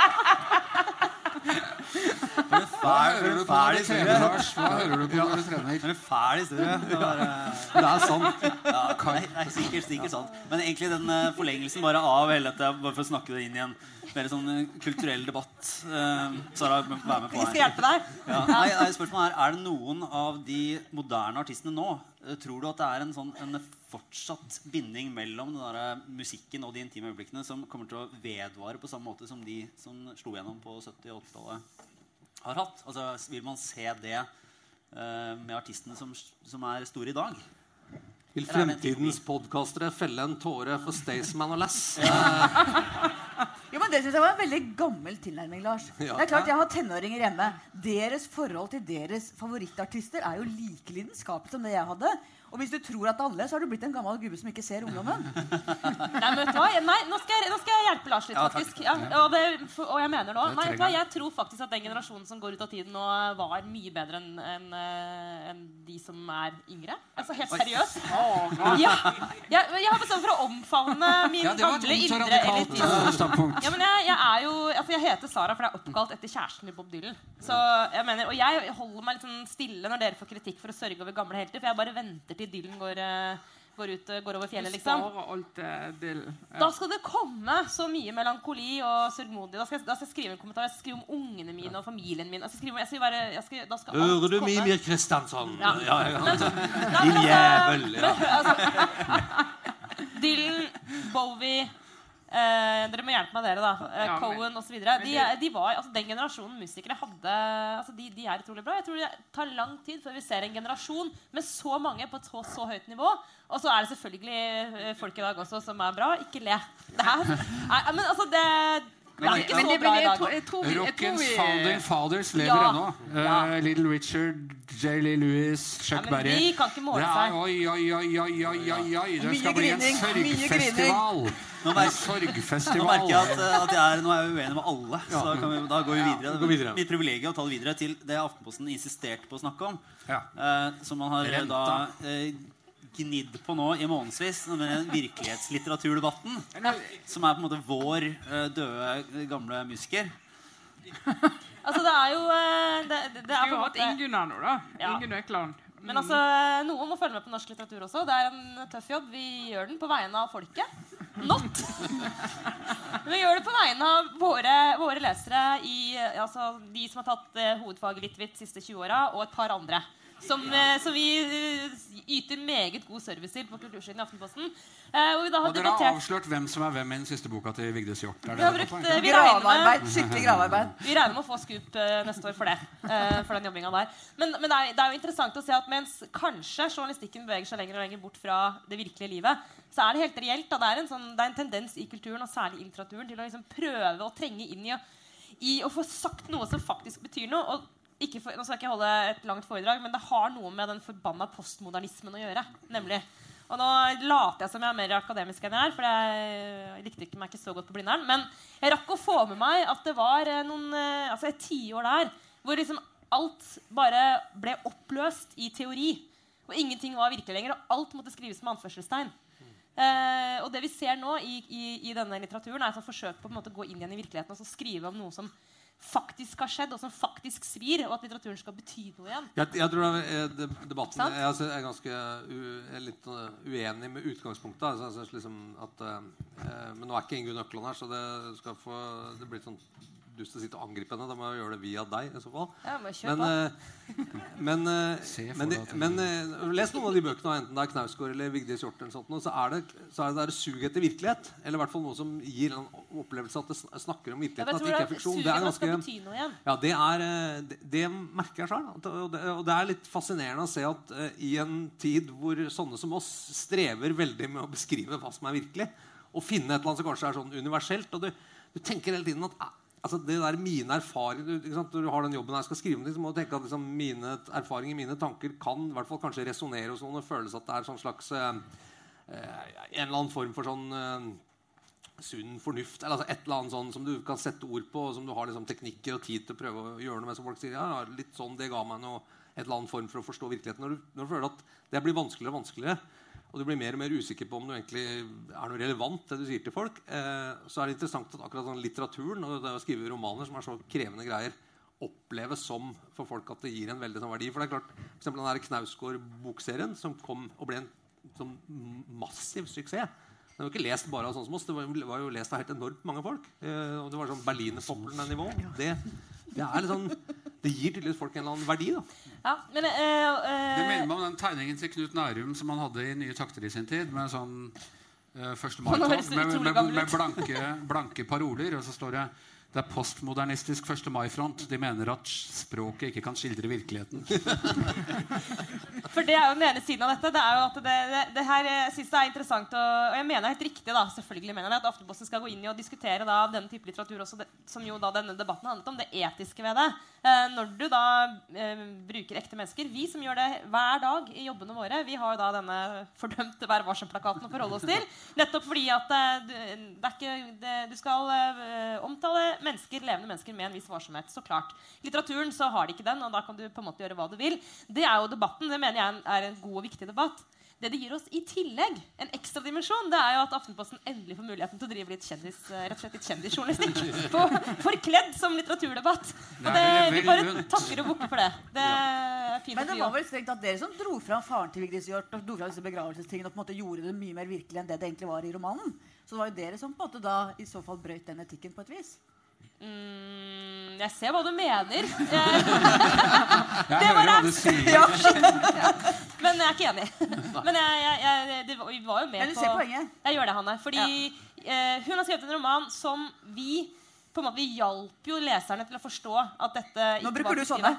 D: Fæl,
B: hører du på
D: en
B: når
D: fæl
B: du trener,
D: historie.
B: Lars? Hva hører du på når du trener?
D: En fæl historie. Det eh,
C: Det er sant.
D: ja, nei, nei, sikkert, sikkert sant. Men egentlig den eh, forlengelsen bare av hele dette, bare for å snakke det inn i en mer sånn eh, kulturell debatt. Sara, vær med på
F: Vi skal hjelpe deg.
D: Ja, nei, nei, spørsmålet er, er det noen av de moderne artistene nå Tror du at det er en, sånn, en fortsatt binding mellom den der musikken og de intime øyeblikkene som kommer til å vedvare på samme måte som de som slo gjennom på 70- og 80-tallet har hatt? Altså, Vil man se det uh, med artistene som, som er store i dag?
C: Vil
D: er
C: fremtidens podkastere felle en tåre for Staysman og Lass?
G: Jo, men det synes jeg var en veldig gammel tilnærming, Lars.
C: Ja.
G: Det er klart, Jeg har tenåringer hjemme. Deres forhold til deres favorittartister er jo like lidenskapelig som det jeg hadde. Og hvis du tror at er så har du blitt en gammel gubbe som ikke ser ungdommen.
F: Nei, men vet du hva? Nei, nå skal jeg, nå skal jeg hjelpe Lars litt,
D: Ja,
F: faktisk. Ja, og, det, og jeg mener nå Nei, vet du hva? Jeg tror faktisk at den generasjonen som går ut av tiden nå, var mye bedre enn enn, en de som er yngre. Altså helt seriøst. Ja. Jeg, jeg har bestemt meg for å omfavne min
B: Ja, det var et
F: gamle indre elitisme.
B: eh.
F: Ja, men jeg, jeg er jo altså jeg heter Sara, for jeg er oppkalt etter kjæresten til Bob Dylan. Så jeg mener, Og jeg holder meg litt sånn stille når dere får kritikk for å sørge over gamle helter. For jeg bare venter til Dylan går, eh, går, ut, eh, går over fjellet, liksom.
E: alt til Dylan.
F: Da skal det komme så mye melankoli og sørgmodig. Da da skal jeg skrive en kommentar. Jeg skal skrive om ungene mine og familien min. Jeg skal skrive, jeg skal være, jeg skal, da skal alt
C: Hører du. Mimir Kristiansson?
F: Ja.
C: Ja, ja.
F: Men-
C: Din
F: men altså-
C: jævel. Ja.
F: altså, Dylan, Bowie eh, Dere må hjelpe meg, dere, da. Eh,
E: Ja,
F: Cohen osv. De, er- de var, altså, den generasjonen musikere hadde altså, de, de er utrolig bra. Jeg tror det tar lang tid før vi ser en generasjon med så mange på et så, så høyt nivå. Og så er det selvfølgelig eh, folk i dag også som er bra. Ikke le. Det her Nei, men altså, det det er ikke
E: Men
F: så
E: det-
F: bra
E: men
F: i dag.
B: Rockens
E: vi-
B: founding fathers lever
F: Ja.
B: ennå. Eh,
F: Ja.
B: Little Richard, J. Lee Lewis, Chuck
F: Ja,
B: Berry.
F: de kan ikke måle
B: er,
F: seg.
B: oi, oi, oi, oi, oi, oi, oi. Det skal bli en sørgfestival.
D: Nå merker,
B: sorgfestival.
D: nå merker jeg at, eh, at jeg er, nå er jeg uenig med alle. Så da, kan vi, da går vi videre.
C: gå videre.
D: Mitt privilegium å ta det videre til det Aftenposten insisterte på å snakke om.
B: Ja.
D: Eh, som man har eh,
B: Renta.
D: da eh, gnidd på nå i månedsvis. Med den virkelighetslitteraturdebatten. Som er på en måte vår eh, døde, gamle musiker.
F: Altså, det er jo eh, Det, det, det er
E: har
F: på en måte
E: Ingunn nå, da.
F: Ja.
E: Ingunn Økland.
F: Men altså, noen må følge med på norsk litteratur også. Det er en tøff jobb. Vi gjør den på vegne av folket. Not! Vi gjør det på vegne av våre, våre lesere i altså, de som har tatt eh, hovedfaget litt de siste 20 åra, og et par andre. Som, eh, som vi eh, yter meget god service til på Kultursiden i Aftenposten. Eh, og vi da har
B: Og dere har avslørt hvem som er hvem i den siste boka til Vigdis Hjorth. Er det
F: Vi har brukt, vi med
G: Skikkelig gravarbeid.
F: vi regner med å få skup eh, neste år for det. eh, for den jobbinga der. Men, men det, er, det er jo interessant å se at mens kanskje journalistikken beveger seg lenger og lenger bort fra det virkelige livet, så er det helt reelt. Da. Det, er en sånn, det er en tendens i kulturen, og særlig i litteraturen, til å liksom prøve å trenge inn i, å- i å få sagt noe som faktisk betyr noe. og for, nå skal jeg ikke holde et langt foredrag, men det har noe med den forbanna postmodernismen å gjøre. nemlig. Og nå later jeg som jeg er mer akademisk enn jeg er, for jeg likte ikke meg ikke så godt på Blindern. Men jeg rakk å få med meg at det var eh, noen, eh, altså et tiår der hvor liksom alt bare ble oppløst i teori. Og ingenting var virkelig lenger, og alt måtte skrives med anførselstegn. Eh, og det vi ser nå i, i, i denne litteraturen, er et forsøk på, å gå inn igjen i virkeligheten og skrive om noe som faktisk har skjedd, og som faktisk svir, og at litteraturen skal bety noe igjen.
C: Jeg, jeg tror det er, debatten jeg, altså, er ganske u, er litt uh, uenig med utgangspunktet. Altså, jeg synes liksom at, uh, eh, men nå er ikke Ingunn Økland her, så det, skal få, det blir sånn dust å sitte og angripe henne. Da må jeg gjøre det via deg. i så fall.
F: Ja, men
C: eh, men, eh, men, men eh, les noen av de bøkene, enten det er Knausgård eller Vigdis Hjorth, eller sånt, så er det så er det der sug etter virkelighet. Eller i hvert fall noe som gir en opplevelse at det snakker om virkeligheten.
F: Ja,
C: at det ikke er fiksjon. Det er ganske ja, det, er, det, det merker jeg sjøl. Og, det- og det er litt fascinerende å se at uh, i en tid hvor sånne som oss strever veldig med å beskrive hva som er virkelig, og finne et eller annet som kanskje er sånn universelt og du, du tenker hele tiden at altså det der mine erfaringer Når du har den jobben her skal skrive om det, så må du tenke at liksom, mine erfaringer, mine tanker kan i hvert fall kanskje resonnere hos noen og føles at det er sånn slags eh, eh, En eller annen form for sånn eh, sunn fornuft. Eller altså et eller annet sånn som du kan sette ord på, og som du har liksom teknikker og tid til å prøve å gjøre noe med. Som folk sier, ja, litt sånn, det ga meg noe, et eller annet form for å forstå virkeligheten. Når du, når du føler at det blir vanskeligere og vanskeligere, og du blir mer og mer usikker på om du egentlig er noe relevant, det du sier til folk, eh, så er det interessant at akkurat sånn litteraturen og det å skrive romaner som er så krevende greier, oppleves som for folk at det gir en veldig sånn verdi. For det er klart, for eksempel den der Knausgård-bokserien som kom og ble en sånn massiv suksess. Den var ikke lest bare av sånne som oss. Det var, var jo lest av helt enormt mange folk. Eh, og det var sånn Berlinerpoplene-nivå. Det, det er litt sånn Det gir tydeligvis folk en eller annen verdi. da
F: Ja, men uh, uh,
B: Det minner meg om den tegningen til Knut Nærum som han hadde i Nye takter i sin tid. Med sånn uh, 1. Mai-tog med, med, med blanke, blanke paroler. Og så står det det er postmodernistisk 1. mai-front. De mener at språket ikke kan skildre virkeligheten.
F: For det er jo den ene siden av dette. Det er jo at det, det, det her jeg synes det er interessant og, og jeg mener helt riktig da, selvfølgelig mener jeg at Aftenposten skal gå inn i og diskutere da, denne type litteratur også, det, som jo da denne debatten handlet om, det etiske ved det. Eh, når du da eh, bruker ekte mennesker Vi som gjør det hver dag i jobbene våre, vi har jo da denne fordømte Vær varsom-plakaten å forholde oss til. Nettopp fordi at eh, du, ikke, du skal eh, omtale mennesker, levende mennesker med en viss varsomhet. Så klart. I litteraturen så har de ikke den, og da kan du på en måte gjøre hva du vil. Det er jo debatten. Det mener jeg er en god og viktig debatt. Det det gir oss i tillegg, en ekstra dimensjon, det er jo at Aftenposten endelig får muligheten til å drive litt kjendis, eh, rett og slett litt kjendisjournalistikk. på- Forkledd som litteraturdebatt. Og
B: Det er
F: vi bare takker og bukker for det. Det er fint
G: Men det var vel strengt at dere som dro fram faren til Vigdis Hjorth og dro fram disse begravelsestingene og på en måte gjorde det mye mer virkelig enn det det egentlig var i romanen. Så det var jo dere som på en måte da i så fall brøyt den etikken på et vis.
F: Mm, jeg ser hva du mener.
B: Jeg hører hva du sier.
F: Men jeg er ikke enig. Men jeg, jeg, jeg, det, var- vi var jo med
G: Men du
F: på
G: ser poenget.
F: Jeg gjør det, Hanne. Fordi eh, hun har skrevet en roman som vi på en måte, Vi hjalp jo leserne til å forstå at dette
G: Nå bruker
F: var
G: du
F: sånne.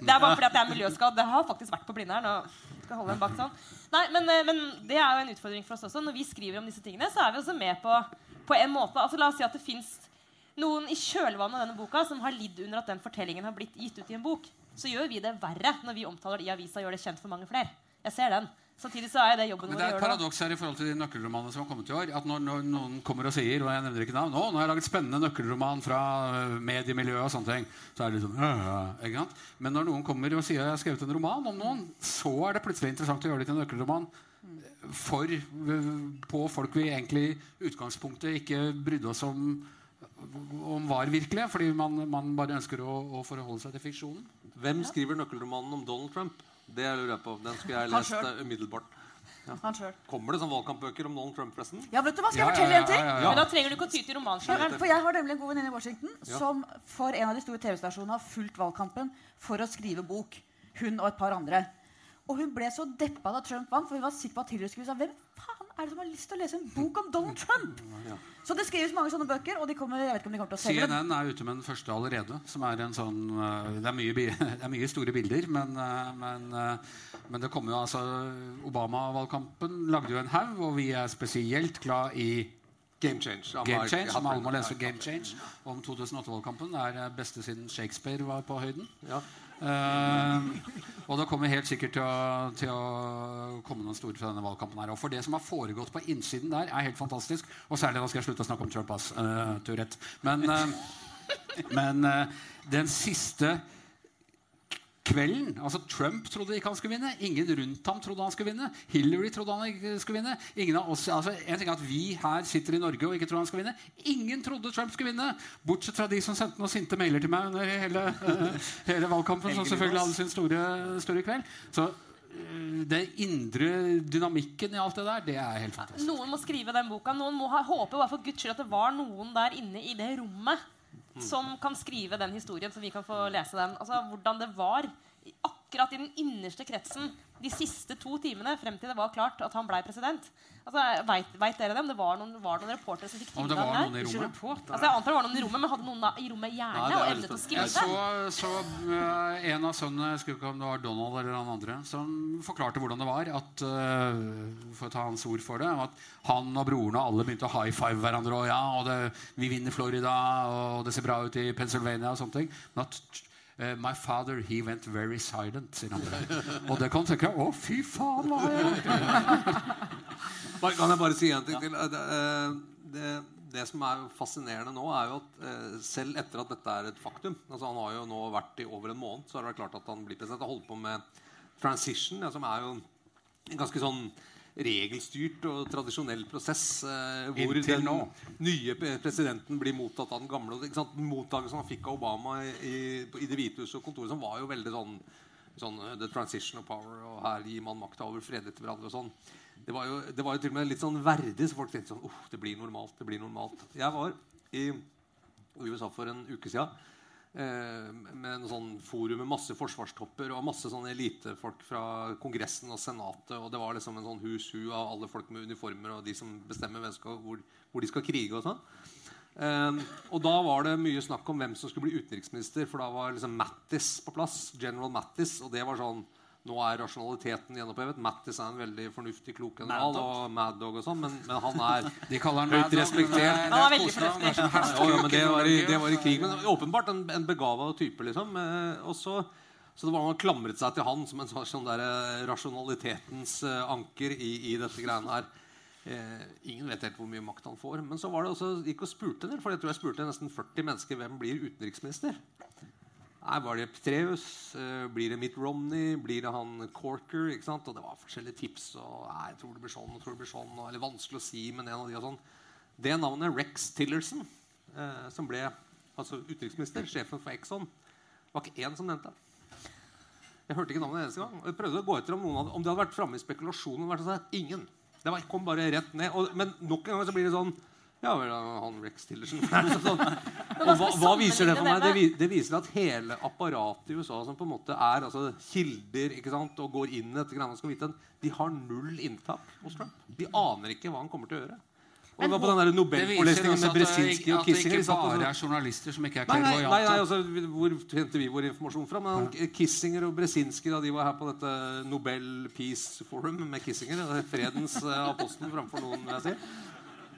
F: Det er bare fordi at jeg er miljøskadd. Det har faktisk vært på Blindern. skal holde en bak sånn. Nei, men, eh, men det er jo en utfordring for oss også. Når vi skriver om disse tingene, så er vi også med på på en måte, altså La oss si at det fins noen i kjølvannet av denne boka som har lidd under at den fortellingen har blitt gitt ut i en bok. Så gjør vi det verre når vi omtaler det i avisa og gjør det kjent for mange flere. Jeg ser den. Samtidig så er det jobben
B: Men det
F: å
B: er et paradoks her i forhold til de nøkkelromanene som har kommet i år. At når, når noen kommer og sier og jeg nevner ikke navn, nå, nå har jeg laget spennende nøkkelroman fra øh, mediemiljøet, og sånne ting, så er det litt sånn øh, øh, ikke sant? Men når noen kommer og sier jeg har skrevet en roman om noen, så er det plutselig interessant å gjøre det til en nøkkelroman for, øh, på folk vi egentlig i utgangspunktet ikke brydde oss om om var virkelige, fordi man, man bare ønsker å, å forholde seg til fiksjonen.
C: Hvem skriver nøkkelromanen om Donald Trump? Det lurer jeg på. Den skulle jeg lest eh, umiddelbart.
G: Han selv.
C: Kommer det sånn valgkampbøker om Donald Trump, forresten?
G: Ja, vet du hva, skal jeg fortelle en ting?
B: ja, ja,
F: Men da trenger du ikke å ty til romansjangeren.
G: For jeg har nemlig en god venninne i Washington som for en av de store TV-stasjonene har fulgt valgkampen for å skrive bok. Hun og et par andre. Og hun ble så deppa da Trump vant, for hun var sikker på at Hillary skulle si hvem faen er det som har lyst til å lese en bok om Donald Trump? Så det skrives mange sånne bøker, og de kommer, jeg vet ikke om de kommer til å selge dem.
B: CNN er ute med den første allerede. Som er en sånn, øh, det, er mye, det er mye store bilder, men, øh, men, øh, men det kommer jo altså Obama-valgkampen lagde jo en haug, og vi er spesielt glad i
C: Game Change.
B: Game Change. Som alle må lese Game Change om 2008-valgkampen. Det er beste siden Shakespeare var på høyden.
C: Ja.
B: Eh, og det kommer helt sikkert til å, til å komme noen store fra denne valgkampen. her. Og for det som har foregått på innsiden der, er helt fantastisk. Og særlig nå skal jeg slutte å snakke om Trump, ass. Uh, Tourette. Men, eh, men den siste kvelden altså Trump trodde ikke han skulle vinne. Ingen rundt ham trodde han skulle vinne. Hillary trodde han ikke skulle vinne. Ingen av oss, altså en ting er at Vi her sitter i Norge og ikke tror han skal vinne. Ingen trodde Trump skulle vinne, bortsett fra de som sendte noen sinte mailer til meg under hele, hele valgkampen. som selvfølgelig hadde sin store, store kveld. Så øh, den indre dynamikken i alt det der, det er helt fantastisk.
F: Noen må skrive den boka. Noen må ha, håpe bare for Guds skyld at det var noen der inne i det rommet som kan skrive den historien, så vi kan få lese den. Altså Hvordan det var akkurat i den innerste kretsen de siste to timene frem til det var klart at han ble president. Altså, Veit dere det? Om det var noen, var det noen reportere som fikk
B: Om det
F: tilgang
B: var noen i rommet?
F: Altså, jeg antar det var noen i rommet, men hadde noen da, i rommet hjerne
C: Nei,
F: og evne til å
C: spennende.
F: skrive?
B: Jeg så, så øh, en av sønnene, jeg husker ikke om det var Donald eller han andre, som forklarte hvordan det var. At, uh, for å ta hans ord for det, at han og broren og alle begynte å high five hverandre. Og ja, og det, vi vinner Florida, og det ser bra ut i Pennsylvania og sånne ting. Men at My father, he went very silent, sier han. Og det kan tenke Å, fy faen, hva har jeg gjort?
C: Kan jeg bare si en ting til? Eh, Det, eh, det, det som er fascinerende nå, er jo at eh, selv etter at dette er et faktum altså Han har jo nå vært i over en måned, så er det klart at han blir president. Han holder på med transition, som er jo en ganske sånn regelstyrt og tradisjonell prosess. Eh, hvor den nye presidenten blir mottatt av den gamle. Ikke? Mottakelsen han fikk av Obama i, i, Det hvite huset og kontoret, som var jo veldig sånn sånn uh, The transition of power, og her gir man makta over fredelig til hverandre og sånn. Det var, jo, det var jo til og med litt sånn verdig, så folk tenkte sånn Uff, det blir normalt. det blir normalt. Jeg var i USA for en uke siden eh, med en sånn forum med masse forsvarstopper og masse sånne elitefolk fra Kongressen og Senatet. Og det var liksom en sånn hus hu av alle folk med uniformer og de som bestemmer skal, hvor, hvor de skal krige og sånn. Um, og da var det mye snakk om hvem som skulle bli utenriksminister, for da var liksom Mattis på plass. General Mattis, og det var sånn Nå er rasjonaliteten gjenopphevet. Mattis er en veldig fornuftig, klok general. Og Mad Dog og sånn, men, men han er
B: De kaller han
C: Høyt respektert.
B: det er-
F: Han var
B: er
F: veldig
B: han
C: ja, ja, det var, i, det var i krig. Men åpenbart en, en begava type, liksom. Eh, og så, så det var Man klamret seg til han som en sånn, sånn der, eh, rasjonalitetens eh, anker i, i dette greiene her. Eh, ingen vet helt hvor mye makt han får. Men så var det også, gikk og spurte en del, for jeg tror jeg spurte nesten 40 mennesker hvem blir utenriksminister. Nei, Var det Petreus? Eh, blir det Mitt Romney? Blir det han Corker? ikke sant? Og det var forskjellige tips. og jeg tror det blir sånn, jeg tror det blir sånn, Eller vanskelig å si, men en av de og sånn. Det navnet Rex Tillerson, eh, som ble altså utenriksminister, sjefen for Exxon, var ikke én som nevnte det. Jeg hørte ikke navnet en eneste gang. Og jeg prøvde å gå etter om, noen hadde, om det hadde vært framme i spekulasjonen. Vært sånn, ingen. Det kom bare rett ned. Og, men nok en gang så blir det sånn Ja vel, han Rex Tillerson. sånn. Og hva, hva viser det for meg? Det, det viser at hele apparatet i USA, som på en måte er altså, kilder ikke sant, og går inn etter greiene skal vite, de har null inntak hos Trump. De aner ikke hva han kommer til å gjøre. Og det var på den der med
B: ikke-
C: og
B: at det ikke bare er journalister som ikke er
C: Nei, nei, nei, altså, Hvor henter vi vår informasjon fra? Men Kissinger og Brzezinski da de var her på dette Nobel Peace Forum med Kissinger, er fredens eh, apostel framfor noen, vil jeg si.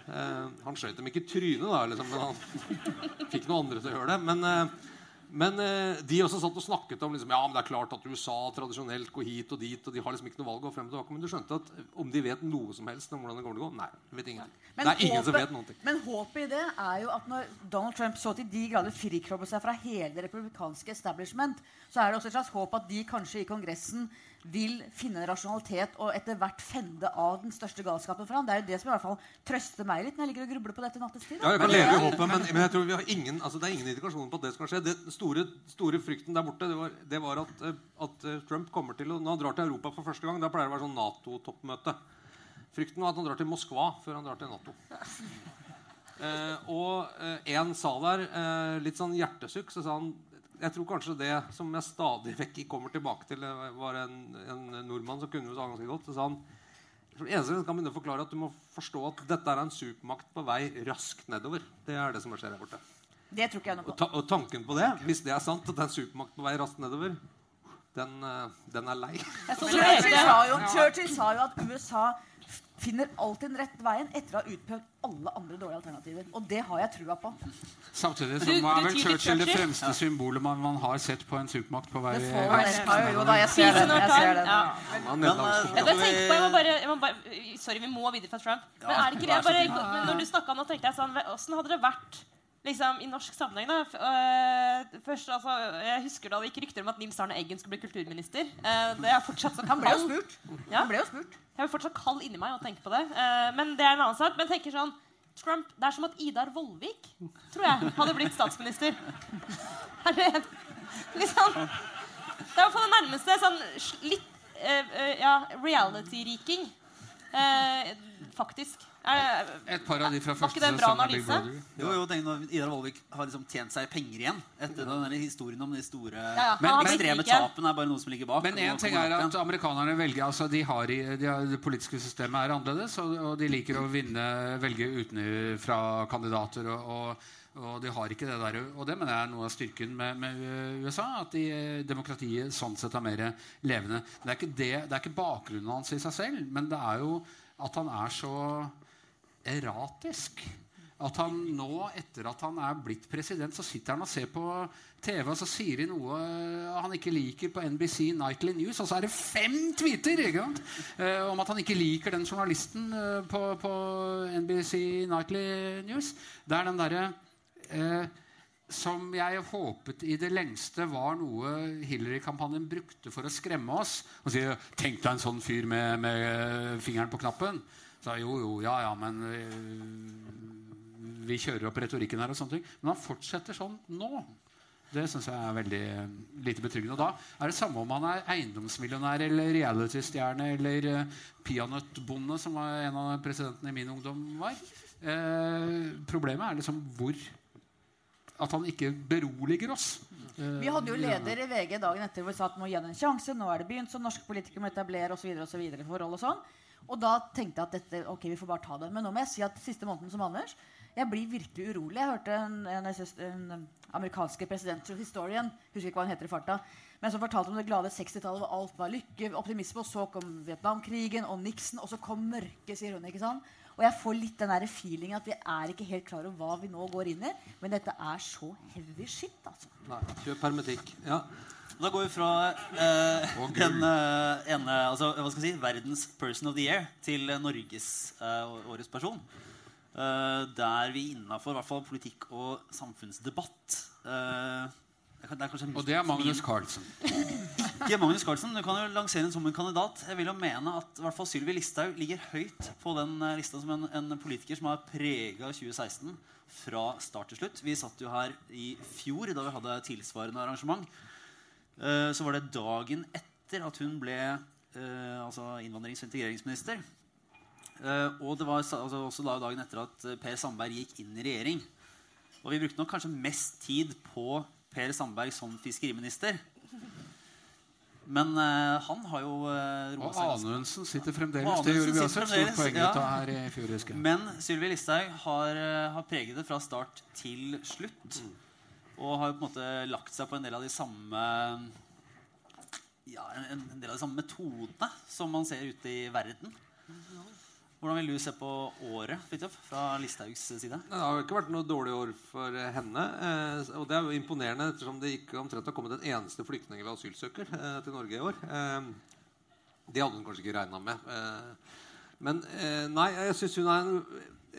C: Eh, han skjøt dem ikke i trynet, da, liksom, men han fikk noen andre til å gjøre det. Men, eh, men eh, de også satt og snakket om liksom, ja, men det er klart at USA tradisjonelt går hit og dit, og de har liksom ikke noe valg å frem og tilbake. Men du skjønte at om de vet noe som helst om hvordan det kommer til å gå? Nei, vet ingen.
G: Men
C: det er ingen som vet noen ting.
G: Men håpet i det er jo at når Donald Trump så til de grader frikrobber seg fra hele det republikanske establishment, så er det også et slags håp at de kanskje i Kongressen vil finne en rasjonalitet og etter hvert fende av den største galskapen for ham. Det er jo det som i hvert fall trøster meg litt når jeg ligger og grubler på dette nattestid.
C: Ja, jeg kan leve i håpet, men, men jeg tror vi har ingen, altså det er ingen indikasjoner på at det skal skje. Den store, store frykten der borte det var, det var at, eh, at eh, Trump kommer til å Når han drar til Europa for første gang, da pleier det å være sånn Nato-toppmøte. Frykten var at han drar til Moskva før han drar til Nato. Eh, og eh, en sa der, eh, litt sånn hjertesukk, så sa han jeg tror kanskje det som jeg stadig vekk kommer tilbake til, det var en, en nordmann som kunne sagt ganske godt. så sa han eneste kan begynne å forklare at Du må forstå at dette er en supermakt på vei raskt nedover. Det er det som skjer her borte.
G: Det tror ikke jeg noe
C: Og, ta, og tanken på det, hvis det er sant, at det er en supermakt på vei raskt nedover, den, eh, den er lei.
G: Churchill sa, jo, Churchill sa jo at USA finner alltid den rette veien etter å ha utprøvd alle andre dårlige alternativer. Og det har jeg trua på.
B: Samtidig
F: så
B: er vel Churchill det fremste symbolet man, man har sett på en supermakt på vei
G: Det får. Jo da, jeg ser den. Jeg ser den.
F: Ja.
C: Er
D: Men, eh,
F: Jeg på, jeg må bare, jeg må bare, sorry, vi må videre fra Trump. Men er det ikke det? Bare, når du snakka nå, tenkte jeg sånn Åssen hadde det vært liksom, i norsk sammenheng? da? Øh, først, altså, Jeg husker da det gikk rykter om at Nils Arne Eggen skulle bli kulturminister. Uh, det er fortsatt så
G: Han ble jo spurt.
F: Ja.
G: Han ble jo spurt.
F: Jeg er fortsatt kald inni meg og tenke på det. Uh, men det er en annen sak. Men tenker sånn Trump, Det er som at Idar Vollvik tror jeg, hadde blitt statsminister. Er det liksom Det er i hvert fall det nærmeste sånn litt eh, ja, reality-riking. Faktisk. Er,
B: Et par av de fra
F: Var
B: første
F: ikke det en bra
B: sesong av Big
F: analyse?
B: Brother.
D: Jo, jo, tenk når Idar Vollvik har liksom tjent seg penger igjen etter den der historien om de store
F: ja,
B: Men-
F: han
D: ekstreme tapene er bare noe som ligger bak.
B: Men én ting er at amerikanerne velger altså de har, de har, Det politiske systemet er annerledes, og, og de liker å vinne, velge utenfra kandidater. Og, og, og de har ikke det der, og det mener jeg er noe av styrken med, med USA. At de, demokratiet sånn sett er mer levende. Det er, ikke det, det er ikke bakgrunnen hans i seg selv, men det er jo at han er så erratisk. At han nå, etter at han er blitt president, så sitter han og ser på TV, og så sier de noe han ikke liker på NBC Nightly News, og så er det fem tweeter ikke sant? Eh, om at han ikke liker den journalisten eh, på, på NBC Nightly News. Det er den derre eh, som jeg håpet i det lengste var noe Hillary-kampanjen brukte for å skremme oss. Og si 'Tenk deg en sånn fyr med, med fingeren på knappen'. Så jo, jo, ja, ja, men øh, vi kjører opp retorikken her og sånne ting. Men han fortsetter sånn nå. Det syns jeg er veldig øh, lite betryggende. Og da er det samme om han er eiendomsmillionær eller reality-stjerne eller uh, peanøttbonde, som var en av presidentene i min ungdom var. Eh, problemet er liksom hvor At han ikke beroliger oss.
G: Vi hadde jo leder i VG dagen etter hvor vi sa at må gi henne en sjanse. Nå er det begynt, så norske politikere må etablere osv. forhold og sånn. Og da tenkte jeg at dette, ok, vi får bare ta det. Men nå må jeg si at siste måneden som Anders, jeg blir virkelig urolig. Jeg hørte en, en, en, amerikanske presidenthistorien, husker ikke hva han heter i farta, men som fortalte om det glade 60-tallet hvor alt var lykke, optimisme, og så kom Vietnamkrigen og Nixon, og så kom mørket, sier hun. ikke sant? Og jeg får litt den der feelingen at vi er ikke helt klar over hva vi nå går inn i. Men dette er så heavy shit, altså.
C: Nei, kjøp hermetikk. Ja.
D: Da går vi fra eh, den eh, ene altså, hva skal jeg si, verdens person of the year til Norges eh, årets person. Eh, der vi innafor politikk og samfunnsdebatt eh, det det er kanskje
B: Og det er Magnus Carlsen.
D: ikke Magnus Carlsen. Du kan jo lansere den som en kandidat. Jeg vil jo mene at i hvert fall Sylvi Listhaug ligger høyt på den eh, lista som en, en politiker som har prega 2016 fra start til slutt. Vi satt jo her i fjor da vi hadde tilsvarende arrangement. Eh, så var det dagen etter at hun ble eh, altså innvandrings- og integreringsminister. Eh, og det var altså, også da dagen etter at Per Sandberg gikk inn i regjering. Og vi brukte nok kanskje mest tid på Per Sandberg som fiskeriminister. Men uh, han har jo uh,
B: Og Anundsen sitter fremdeles. Det gjorde vi også et stort poeng ut av her i fjor.
D: Men Sylvi Listhaug har, uh, har preget det fra start til slutt. Og har på en måte lagt seg på en del av de samme ja, en, del av de samme metodene som man ser ute i verden. Hvordan vil du se på året Fritjof, fra Listhaugs side?
C: Det har ikke vært noe dårlig år for henne. Eh, og det er jo imponerende ettersom det ikke omtrent har kommet en eneste flyktning eller asylsøker eh, til Norge i år. Eh, det hadde hun kanskje ikke regna med. Men nei, jeg syns hun er en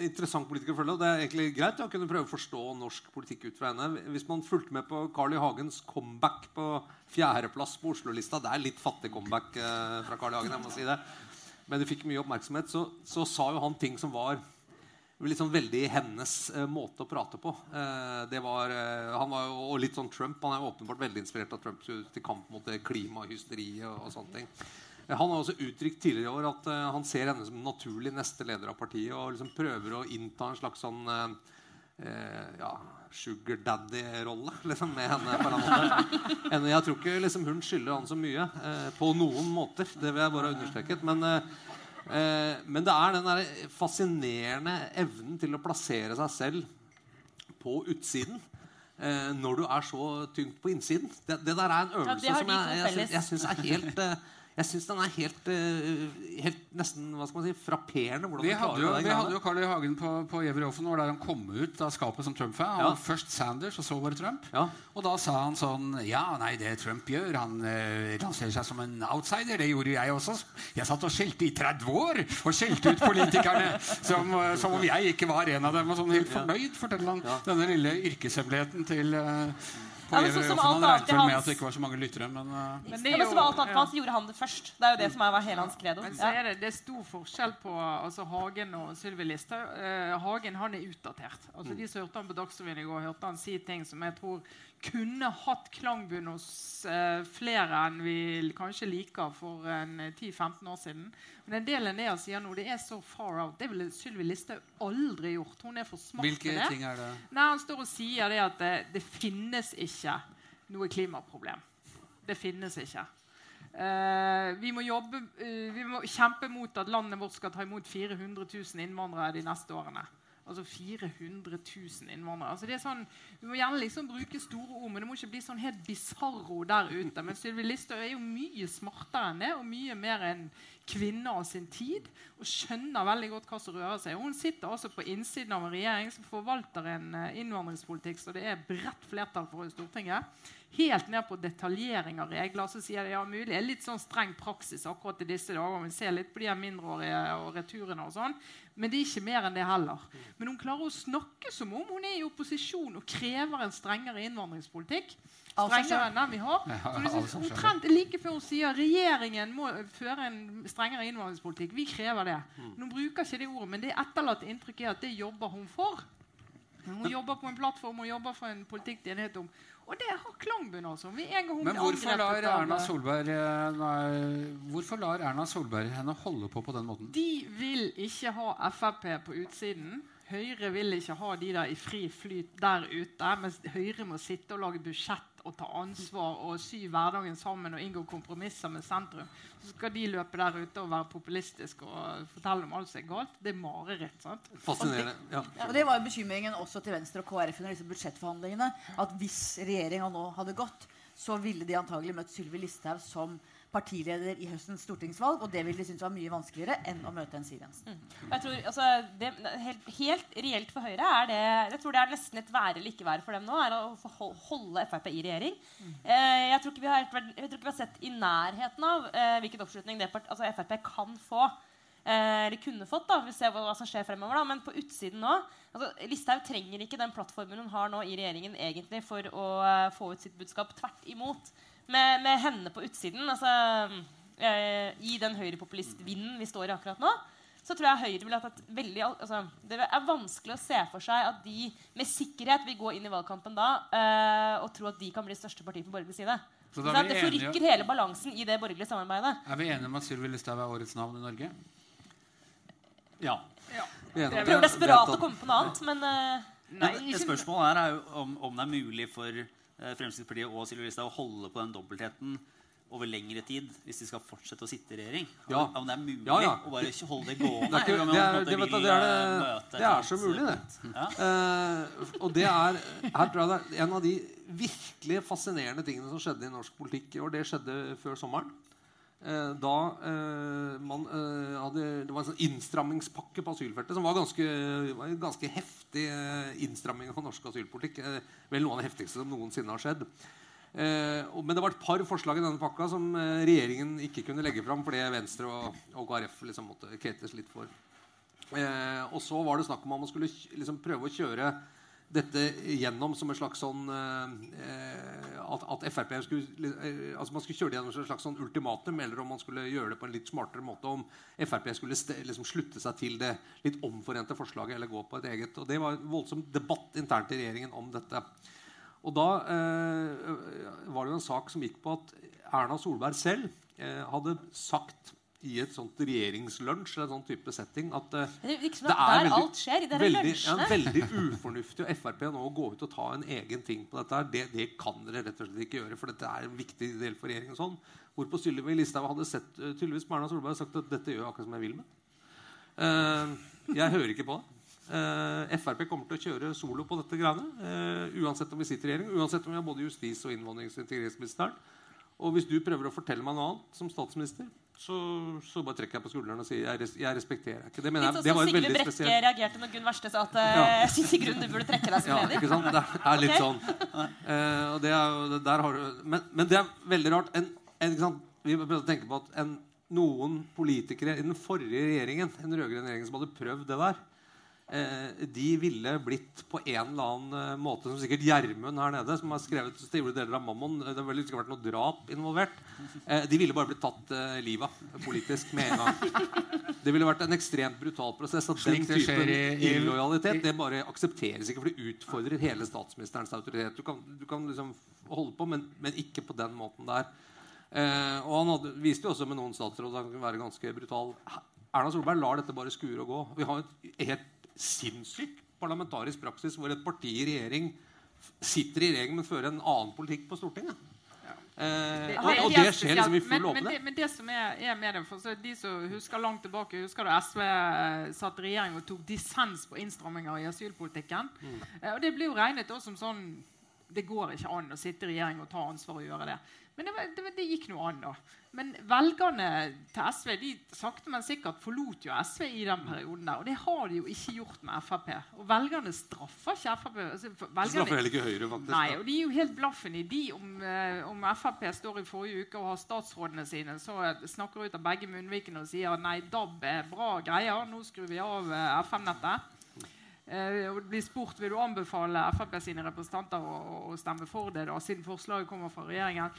C: interessant politiker å følge. Og det er egentlig greit å kunne prøve å forstå norsk politikk ut fra henne. Hvis man fulgte med på Carl I. Hagens comeback på fjerdeplass på Oslo-lista Det er litt fattig comeback eh, fra Carl I. Hagen. jeg må si det men det fikk mye oppmerksomhet, så, så sa jo han ting som var liksom veldig hennes eh, måte å prate på. Eh, det var, eh, han var jo og litt sånn Trump. Han er jo åpenbart veldig inspirert av Trump til kamp mot klimahysteriet og, og sånne ting. Han har også uttrykt tidligere i år at uh, han ser henne som naturlig neste leder av partiet og liksom prøver å innta en slags sånn uh, ja, sugar daddy-rolle liksom, med henne. på en måte. Jeg tror ikke liksom, hun skylder han så mye på noen måter. Det vil jeg bare ha understreket. Men, men det er den der fascinerende evnen til å plassere seg selv på utsiden. Når du er så tyngt på innsiden. Det, det der er en øvelse
F: ja,
C: som jeg, jeg, jeg syns er helt jeg syns den er helt, eh, helt nesten hva skal man si, frapperende. hvordan
B: Vi hadde
C: klarer
B: jo,
C: det
B: vi
C: greiene.
B: hadde jo Carl I. Hagen på, på Gjever der han kom ut av skapet som Trump-fan.
C: Ja.
B: Først Sanders, og så var det Trump.
C: Ja.
B: Og da sa han sånn Ja, nei, det Trump gjør Han eh, lanserer seg som en outsider. Det gjorde jeg også. Jeg satt og skjelte i 30 år og skjelte ut politikerne som, som om jeg ikke var en av dem. Og sånn helt fornøyd, forteller han. Denne lille yrkeshemmeligheten til eh, på
F: Ja,
B: regnet vel med at det ikke var så mange lyttere, men eh,
E: Men det er
F: men som alt annet,
E: ja.
F: for han gjorde han det først. Det er jo det som er var hele hans credo.
E: Men så er det, det er stor forskjell på altså Hagen og Sylvi Listhaug. Eh, Hagen han er utdatert. Altså De som hørte han på Dagsrevyen i går, hørte han si ting som jeg tror kunne hatt klangbunn hos eh, flere enn vi kanskje liker for eh, 10-15 år siden. Men en del av det han sier nå, det er så far out. Det ville Sylvi Listhaug aldri gjort. Hun er for smart
B: hvilke
E: til det.
B: ting er det?
E: Nei, Han står og sier det at det, det finnes ikke noe klimaproblem. Det finnes ikke. Uh, vi, må jobbe, uh, vi må kjempe mot at landet vårt skal ta imot 400 000 innvandrere de neste årene. Altså 400 000 innvandrere. Altså det er sånn, vi må gjerne liksom bruke store ord, men det må ikke bli sånn helt bisarro der ute. Men Sylvi Listhaug er jo mye smartere enn det, og mye mer en kvinne av sin tid. Og skjønner veldig godt hva som rører seg. Hun sitter altså på innsiden av en regjering som forvalter en eh, innvandringspolitikk så det er bredt flertall for i Stortinget. Helt ned på detaljering av regler. Så sier de ja, mulig det er litt sånn streng praksis akkurat i disse dager. Vi ser litt på de mindreårige og returene og sånn. Men det er ikke mer enn det heller. Men hun klarer å snakke som om hun er i opposisjon og krever en strengere innvandringspolitikk. Strengere enn den vi har. Så
B: selv.
E: omtrent like før hun sier regjeringen må føre en strengere innvandringspolitikk. Vi krever det. Men Hun bruker ikke det ordet, men det etterlatte inntrykk er at det jobber hun for. Hun jobber på en plattform og jobber for en politikk de er enighet om. Og det har klangbunn, altså.
B: Men hvorfor lar, Erna Solberg, eh, nei, hvorfor lar Erna Solberg henne holde på på den måten?
E: De vil ikke ha Frp på utsiden. Høyre vil ikke ha de der i fri flyt der ute. Mens Høyre må sitte og lage budsjett å ta ansvar og sy hverdagen sammen og inngå kompromisser med sentrum. Så skal de løpe der ute og være populistiske og fortelle om alt som er galt. Det er mareritt. sant?
C: Fascinerende. Ja.
G: Ja, og Det var jo bekymringen også til Venstre og KrF under disse budsjettforhandlingene. At hvis regjeringa nå hadde gått, så ville de antagelig møtt Sylvi Listhaug som partileder i høstens stortingsvalg. Og det ville de synes var mye vanskeligere enn å møte en Siv Jensen.
F: Jeg tror, altså, det, helt, helt reelt for Høyre er det Jeg tror det er nesten et være eller ikke være for dem nå. er å holde Frp i regjering. Eh, jeg, tror ikke vi har, jeg tror ikke vi har sett i nærheten av eh, hvilken oppslutning det altså Frp kan få. Eh, eller kunne fått. da, Vi ser hva, hva som skjer fremover. da, Men på utsiden nå altså, Listhaug trenger ikke den plattformen hun har nå i regjeringen egentlig for å eh, få ut sitt budskap. Tvert imot. Med, med henne på utsiden, altså eh, i den høyrepopulistvinden vi står i akkurat nå, så tror jeg Høyre ville ha tatt veldig altså, Det er vanskelig å se for seg at de med sikkerhet vil gå inn i valgkampen da eh, og tro at de kan bli største parti på borgerlig side.
B: Så
F: Så
B: da er
F: det
B: forrykker enige,
F: hele balansen i det borgerlige samarbeidet.
B: er vi enige om at Sylvi Listhaug er årets navn i Norge?
C: ja. ja. det.
F: Prøver desperat å komme på noe annet, men uh,
E: Nei,
D: Men
E: ikke-
D: her er jo om, om det er mulig for Fremskrittspartiet og Sylvi Listhaug holde på den dobbeltheten over lengre tid hvis de skal fortsette å sitte i regjering?
C: Ja.
D: Om, det er mulig
C: Ja, ja.
D: å bare holde det gående.
C: Det er, ikke, det, er, det, vet det, er,
D: eh,
C: det, er så mulig, det. Eh, og det er her tror jeg det er en av de virkelig fascinerende tingene som skjedde i norsk politikk i år. Det skjedde før sommeren. Eh, da eh, man eh, hadde Det var en sånn innstrammingspakke på asylfeltet som var ganske, var en ganske heftig innstramming av norsk asylpolitikk. Vel noe av det heftigste som noensinne har skjedd. Men det var et par forslag i denne pakka som regjeringen ikke kunne legge fram fordi Venstre og, og KrF liksom måtte kvetes litt for. Og så var det snakk om at man skulle liksom prøve å kjøre dette gjennom som en slags sånn eh, at, at Frp skulle eh, altså Man skulle kjøre det gjennom som en slags sånn ultimatum, eller om man skulle gjøre det på en litt smartere måte. Om Frp skulle liksom slutte seg til det litt omforente forslaget eller gå på et eget. Og Det var en voldsom debatt internt i regjeringen om dette. Og da eh, var det jo en sak som gikk på at Erna Solberg selv eh, hadde sagt i et sånt regjeringslunsj eller en sånn type setting at eh,
F: det virker
C: det er
F: der
C: veldig, veldig, ja, veldig ufornuftig av Frp nå å gå ut og ta en egen ting på dette. her. Det, det kan dere rett og slett ikke gjøre, for dette er en viktig del for regjeringen. sånn. Hvorpå Sylvi Listhaug hadde sett eh, tydeligvis Erna Solberg og sagt at dette gjør jeg akkurat som jeg vil med. Uh, jeg hører ikke på det. Uh, Frp kommer til å kjøre solo på dette greiene. Uh, uansett om vi sitter i regjering, uansett om vi har både justis- og innvandrings- og integreringsministeren. Og hvis du prøver å fortelle meg noe annet som statsminister, så, så bare trekker jeg på skulderen og sier jeg, jeg respekterer ikke. Det mener jeg,
F: sånn
C: det var veldig
F: Brekke
C: spesiell
F: reagerte når Gunn Wærstad sa at eh,
C: Ja.
F: jeg synes i grunnen du burde trekke deg som
C: ja,
F: leder.
C: ikke sant? Det er litt sånn. Uh, det er har du, men, men det er veldig rart. En, en? Vi må tenke på at en, noen politikere i den forrige regjeringen en rød-grønn regjering som hadde prøvd det der, de ville blitt på en eller annen eh, måte Som sikkert Gjermund her nede, som har skrevet store deler av Mammon. Det har vel ikke vært noe drap involvert. Eh, de ville bare blitt tatt eh, livet av politisk med en gang. Det ville vært en ekstremt brutal prosess. At den
B: det
C: typen illojalitet det bare aksepteres ikke, for det utfordrer hele statsministerens autoritet. Du kan, du kan liksom holde på, men, men ikke på den måten der. Eh, og han hadde, viste jo også med noen statsråder at han kunne være ganske brutal. Erna Solberg lar dette bare skure og gå. Vi har et helt sinnssyk parlamentarisk praksis hvor et parti i regjering sitter i regjering, men fører en annen politikk på Stortinget. Eh, og, og det skjer liksom i full
E: men, men, men det som er, er med det, for så De som husker langt tilbake, husker da SV eh, satt i regjering og tok dissens på innstramminger i asylpolitikken.
C: Mm.
E: Eh, og Det blir jo regnet også som sånn Det går ikke an å sitte i regjering og ta ansvar og gjøre det. Men det, var- det, det gikk noe an, da. Men velgerne til SV de sakte, men sikkert forlot jo SV i den perioden der. Og det har de jo ikke gjort med Frp. Og velgerne straffer ikke Frp. Altså, velgerne-
C: Straffer heller ikke Høyre, faktisk.
E: Nei, og de er jo helt blaffen i de om, eh, om Frp står i forrige uke og har statsrådene sine, så eh, snakker ut av begge munnvikene og sier nei, DAB er bra greier, nå skrur vi av eh, FM-nettet. Og det blir spurt vil du anbefale Frp sine representanter å, å stemme for det, da, siden forslaget kommer fra regjeringen.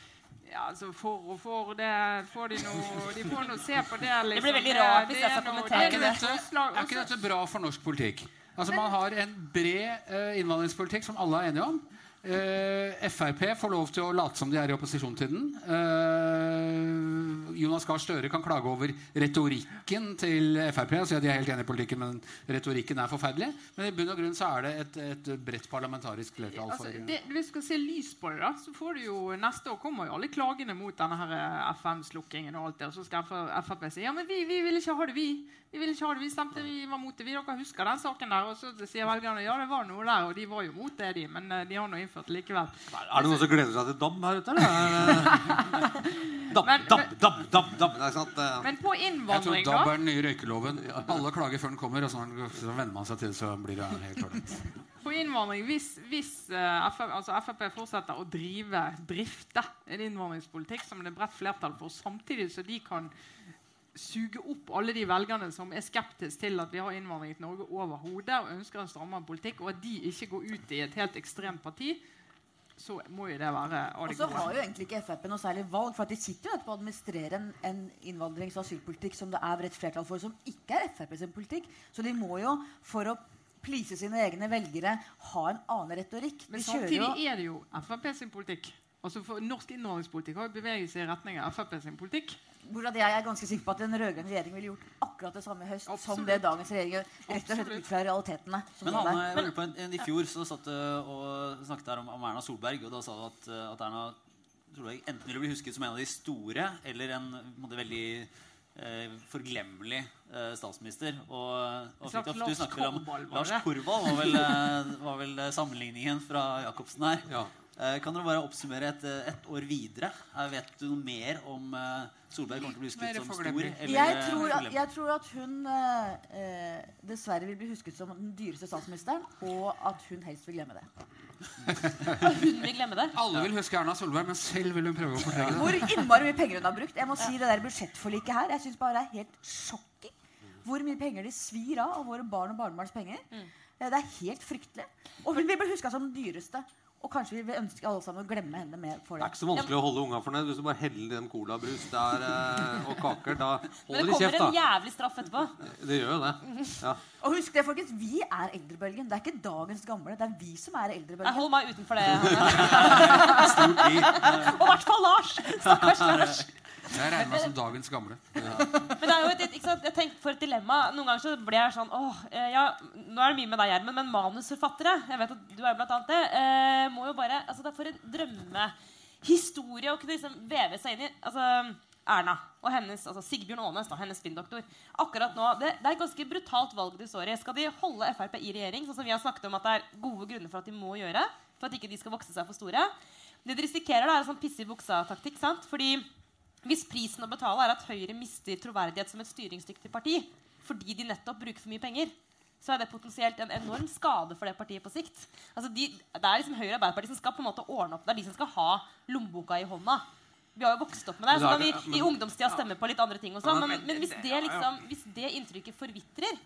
E: Ja, altså For og for, det får de noe De får nå se på det. Liksom.
F: blir veldig rart hvis jeg skal kommentere
E: det.
B: Er
E: noe
B: ikke, dette, er ikke dette bra for norsk politikk? Altså Man har en bred eh, innvandringspolitikk som alle er enige om. Eh, Frp får lov til å late som de er i opposisjon til den. Eh, Jonas Gahr Støre kan klage over retorikken til Frp og si at de er helt enige i politikken, men retorikken er forferdelig. Men i bunn og grunn så er det et, et bredt parlamentarisk flertall
E: Altså, det, hvis du skal se lys på det, da, så får du jo neste år kommer jo alle klagene mot denne her eh, FM-slukkingen og alt det. Og så skal Frp si ja, men vi, vi vil ikke ha det, vi. Vi vil ikke ha det, vi stemte, vi var mot det. Vi dere husker den saken der. Og så sier velgerne ja, det var noe der, og de var jo mot det, de. Men eh, de har nå innført det likevel.
C: Er det noen som gleder seg til DAB her ute? eller? DAB,
E: Men-
C: DAB, DAB, DAB, DAB. Det er sant? eh.
E: Men på
B: Jeg tror
E: innvandring,
B: DAB er den nye røykeloven. Alle klager før den kommer, og så, så venner man seg til det, så blir det helt ålreit.
E: på innvandring, Hvis, hvis uh, Frp, altså Frp fortsetter å drive drifte en innvandringspolitikk som det er bredt flertall for, samtidig så de kan suge opp alle de velgerne som er skeptiske til at vi har innvandring til Norge overhodet, og ønsker en strammere politikk, og at de ikke går ut i et helt ekstremt parti, så må jo det være
G: Og så har jo egentlig ikke Frp noe særlig valg, for at de sitter jo etterpå og administrerer en, en innvandrings- og asylpolitikk som det er bredt flertall for, som ikke er Frp sin politikk. Så de må jo, for å please sine egne velgere, ha en annen retorikk.
E: Men samtidig er det jo Frp sin politikk. Altså for Norsk innvandringspolitikk har jo beveget seg i retning av Frp sin politikk.
G: Bortsett jeg er ganske sikker på at en rød-grønn regjering ville gjort akkurat det samme i høst som
E: Absolutt.
G: det dagens regjering gjør. Rett og slett ut fra realitetene.
D: Men Hanne, jeg lurer på, en, en, I fjor så satt du og snakket her om, om Erna Solberg, og da sa du at, at Erna Solberg enten ville bli husket som en av de store eller en en veldig eh, forglemmelig eh, statsminister. Og, og fikk du-
E: Lars
D: du snakker vel om Lars? Korvald var vel, eh, var vel eh, sammenligningen fra Jacobsen her.
C: Ja.
D: Eh, Kan dere bare oppsummere et, eh, et år videre? Eh, Vet du noe mer om Solberg kommer til å bli husket som stor? eller,
G: Jeg tror, at, jeg tror at hun eh, dessverre vil bli husket som den dyreste statsministeren, og at hun helst vil glemme det.
F: Hun vil glemme det.
B: Alle vil huske Erna Solberg, men selv vil hun prøve å fortrenge det.
G: Hvor innmari mye penger hun har brukt. Jeg må si Det der budsjettforliket her Jeg synes bare det er helt sjokking hvor mye penger de svir av av våre barn og barnebarns penger. Eh, Det er helt fryktelig. Og hun vil bli huska som den dyreste. Og kanskje vi vil ønske alle sammen å glemme henne mer for
C: Det er ikke så vanskelig å holde unga fornøyd hvis du bare heller i dem colabrus der, eh, og kaker. Da
F: Men det kommer en jævlig straff etterpå.
C: Det gjør jo det. Ja.
G: Og husk det, folkens, vi er eldrebølgen. Det er ikke dagens gamle. Det er vi som er
F: Jeg
G: eldrebølgen.
F: holder meg utenfor det.
D: Stort i.
F: Og i hvert fall Lars! Stakkars Lars.
B: Jeg regner meg som dagens gamle.
F: Men det er jo et, et, jeg tenker for et dilemma. Noen ganger så ble jeg sånn åh, eh, ja, Nå er det mye med deg, Gjermund, men manusforfattere jeg vet at du er blant annet det, eh, må jo bare, altså Det er for en drømmehistorie å kunne liksom veve seg inn i. altså Erna og hennes, altså Sigbjørn Aanes, da, hennes spinndoktor. Akkurat nå, det, det er et ganske brutalt valg de står i. Skal de holde Frp i regjering, sånn som vi har snakket om at det er gode grunner for at de må gjøre, for at ikke de skal vokse seg for store? Det de risikerer, da, er en sånn piss i buksa-taktikk. sant? Fordi hvis prisen å betale er at Høyre mister troverdighet som et styringsdyktig parti fordi de nettopp bruker for mye penger, så er det potensielt en enorm skade for det partiet på sikt. Altså de, det er liksom Høyre og Arbeiderpartiet som skal på en måte ordne opp. Det er de som skal ha lommeboka i hånda. Vi har jo vokst opp med det. Så kan vi i ungdomstida stemme på litt andre ting og sånn. Men, men hvis det liksom, hvis det inntrykket forvitrer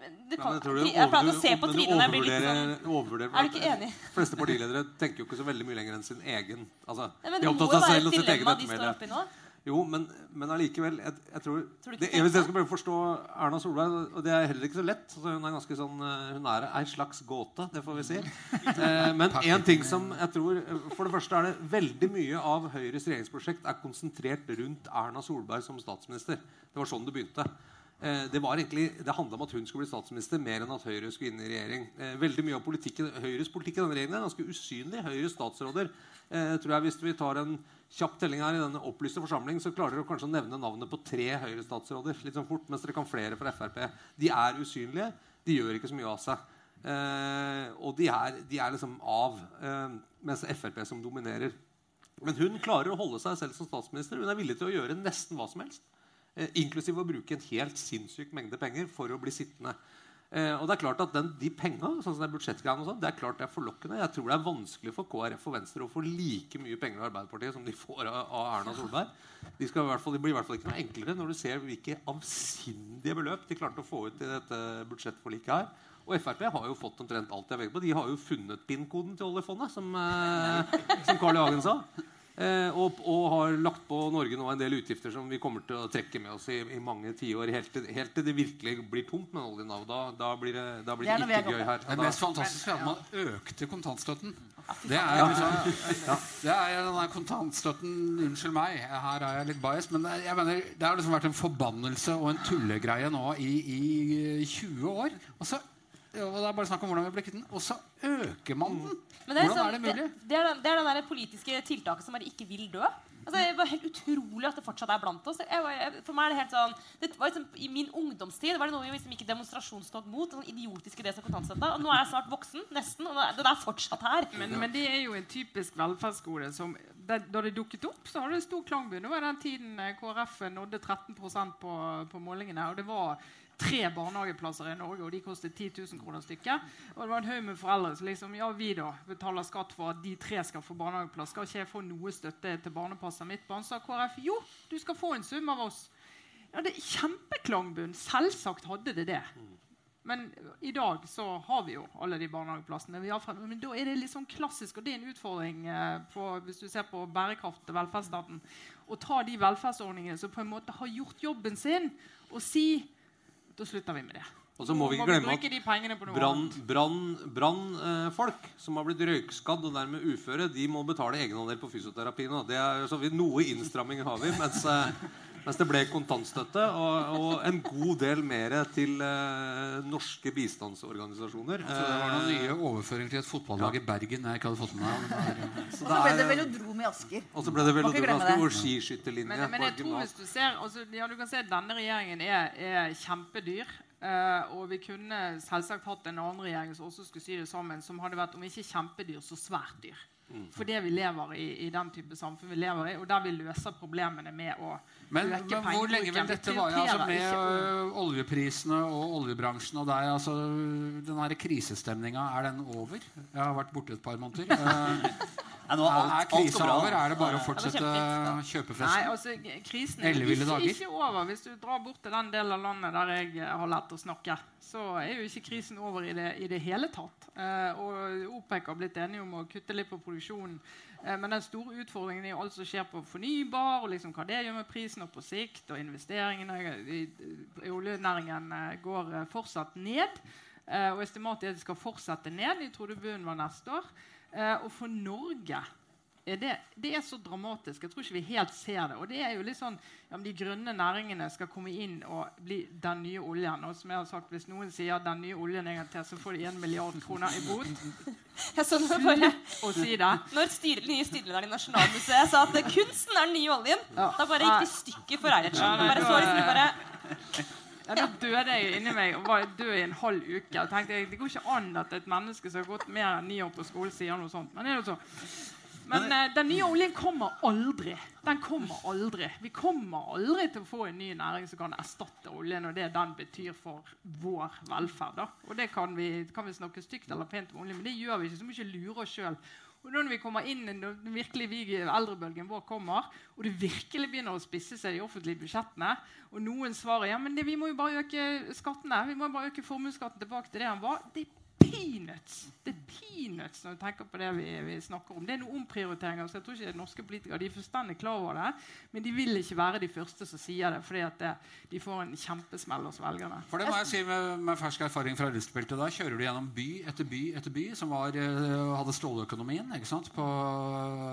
F: det
C: Ja,
F: kan,
C: men jeg tror
F: Jeg pleier å se på
C: trinene.
F: trynet når jeg blir litt sånn Er du ikke enig?
C: De fleste partiledere tenker jo ikke så veldig mye lenger enn sin egen. Altså,
F: Nei,
C: de er opptatt av seg selv og sitt eget ettermæle. Jo, men, men allikevel jeg, jeg tror,
F: Tror
C: det, Hvis jeg skal prøve å forstå Erna Solberg Og det er heller ikke så lett. så hun er ganske sånn eh, Hun er ei slags gåte, det får vi si. Eh, men én ting som jeg tror For det første er det veldig mye av Høyres regjeringsprosjekt er konsentrert rundt Erna Solberg som statsminister. Det var sånn det begynte. Eh, det var egentlig, det handla om at hun skulle bli statsminister, mer enn at Høyre skulle inn i regjering. Eh, veldig mye av politikken, Høyres politikk i denne regjeringen er ganske usynlig. Høyres statsråder eh, tror jeg Hvis vi tar en kjapp telling her i denne opplyste forsamling, så klarer dere kanskje å nevne navnet på tre Høyre-statsråder. litt sånn fort, mens dere kan flere fra Frp. De er usynlige. De gjør ikke så mye av seg. Og de er, de er liksom av, mens Frp som dominerer. Men hun klarer å holde seg selv som statsminister. Hun er villig til å gjøre nesten hva som helst. Eh, inklusiv å bruke en helt sinnssyk mengde penger for å bli sittende. Eh, og det er klart at den, De penga, sånn som budsjettgreiene og sånn, det er klart det er forlokkende. Jeg tror det er vanskelig for KrF og Venstre å få like mye penger av Arbeiderpartiet som de får av, Erna Solberg. De skal i hvert fall, de blir i hvert fall ikke noe enklere når du ser hvilke avsindige beløp de klarte å få ut i dette budsjettforliket her. Og Frp har jo fått omtrent alt de har vekt på. De har jo funnet PIN-koden til oljefondet, som, eh, som Carl I. Sa. Eh, og, og har lagt på Norge nå en del utgifter som vi kommer til å trekke med oss i, i mange tiår. Helt, helt til det virkelig blir tomt med oljen. Da, da, blir det, da blir
G: Det er
C: det ikke gøy her.
B: Det mest fantastiske er at man økte kontantstøtten. Det er liksom Det er den der kontantstøtten Unnskyld meg, her er jeg litt biased, men det, jeg mener, det har liksom vært en forbannelse og en tullegreie nå i, i 20 år. Og så og det er bare snakk om hvordan vi blir kvitt den. Og så øker man den!
F: Men det er,
B: Hvordan
F: sånn,
B: er det mulig?
F: Det, det er den, det er den politiske tiltaket som bare ikke vil dø. Altså, det var helt utrolig at det fortsatt er blant oss. Jeg, jeg, for meg er det helt sånn det var liksom, I min ungdomstid var det noe vi liksom gikk demonstrasjonstog mot. Sånn idiotiske idé som kontantstøtta. Og nå er jeg snart voksen, nesten, og den er fortsatt her.
E: Men, men det er jo en typisk velferdsskole Som, da, da det dukket opp, så hadde det stor klangbunn. Det var den tiden eh, KrF nådde 13 på, på målingene. Og det var tre barnehageplasser i Norge, og de kostet 10 000 kroner stykket. Og det var en haug med foreldre som liksom Ja, vi da betaler skatt for at de tre skal få barnehageplass. Skal ikke jeg få noe støtte til barnepasset mitt barn? Sa KrF jo, du skal få en sum av oss. Ja, det er Kjempeklangbunn. Selvsagt hadde det det. Men i dag så har vi jo alle de barnehageplassene. vi har frem, men da er det litt sånn klassisk, og det er en utfordring eh, på, hvis du ser på bærekraft til velferdsstaten, å ta de velferdsordningene som på en måte har gjort jobben sin, og si da slutter vi med det.
C: Og så må vi ikke glemme at Brannfolk som har blitt røykskadd og dermed uføre, de må betale egenandel på fysioterapi nå. Det er, så vi, noe innstramminger har vi, mens, eh, mens det ble kontantstøtte og, og en god del mer til eh, norske bistandsorganisasjoner.
B: Så det var noen
C: Eh,
B: nye overføringer til et fotballag i Bergen jeg ikke hadde fått med meg. er-
C: så
G: Og så ble det
C: det
G: velodrom i Asker.
C: og så ble det
G: velodrom
C: i
G: Asker
C: og skiskytterlinje
E: Men, men jeg tror hvis du ser altså, ja, du kan se at Denne regjeringen er, er kjempedyr. Uh, og vi kunne selvsagt hatt en annen regjering som også skulle sy det sammen, som hadde vært om ikke kjempedyr, så svært dyr.
C: Mm.
E: Fordi vi lever i, i den type samfunn vi lever i, og der vi løser problemene med å
B: Men,
E: øke
B: men hvor lenge vil dette vare? Altså, med
E: ikke
B: oljeprisene og oljebransjen og deg, altså, den her krisestemninga, er den over? Jeg har vært borte et par måneder.
D: Nei, nå er alt,
B: er krisa over? Er det bare å fortsette
F: var
E: Nei,
B: kjøpefesten?
E: altså, g- krisen er ikke, ikke over. Hvis du drar bort til den delen av landet der jeg eh, har lært å snakke, så er jo ikke krisen over i det, i det hele tatt. Eh, og OPEC har blitt enige om å kutte litt på produksjonen. Eh, men den store utfordringen er alt som skjer på fornybar, og liksom hva det gjør med prisen og på sikt. Og investeringene i, i oljenæringen eh, går eh, fortsatt ned. Eh, og estimatet er at det skal fortsette ned. Jeg trodde bunnen var neste år. Eh, og for Norge er det, det er så dramatisk. Jeg tror ikke vi helt ser det. Og det er jo litt sånn ja, De grønne næringene skal komme inn og bli den nye oljen. Og som jeg har sagt, Hvis noen sier den nye oljen en gang til, så får de 1 milliard kroner i bot.
F: Jeg sånn bare,
E: Og si det.
F: når styre, nye styrelederen i Nasjonalmuseet sa at kunsten er den nye oljen,
E: Ja.
F: da bare gikk det stykket stykker for Eilertsen.
E: Ja,
F: Bare så liksom bare
E: Ja, Da døde jeg inni meg og var død i en halv uke. Og tenkte jeg, Det går ikke an at et menneske som har gått mer enn ni år på skole, sier noe sånt. Men så. Men uh, den nye oljen kommer aldri. Den kommer aldri. Vi kommer aldri til å få en ny næring som kan erstatte oljen og det den betyr for vår velferd. da. Og det kan vi, kan vi snakke stygt eller pent om olje, men det gjør vi ikke. Så ikke lure oss sjøl. Og når vi kommer inn, når den virkelige eldrebølgen vår kommer, og det virkelig begynner å spisse seg i offentlige budsjettene, og noen svarer ja, men det, vi må jo bare øke skattene, vi må bare øke formuesskatten tilbake til det han var, det peanuts. Det er peanuts når du tenker på det vi, vi snakker om. Det er noen omprioriteringer, så jeg tror ikke norske politikere de er fullstendig klar over det, men de vil ikke være de første som sier det, fordi det, de får en kjempesmell hos velgerne.
B: For det må jeg si med, med fersk erfaring fra rustbeltet. Da kjører du gjennom by etter by etter by som var, eh, hadde ståløkonomien ikke sant? på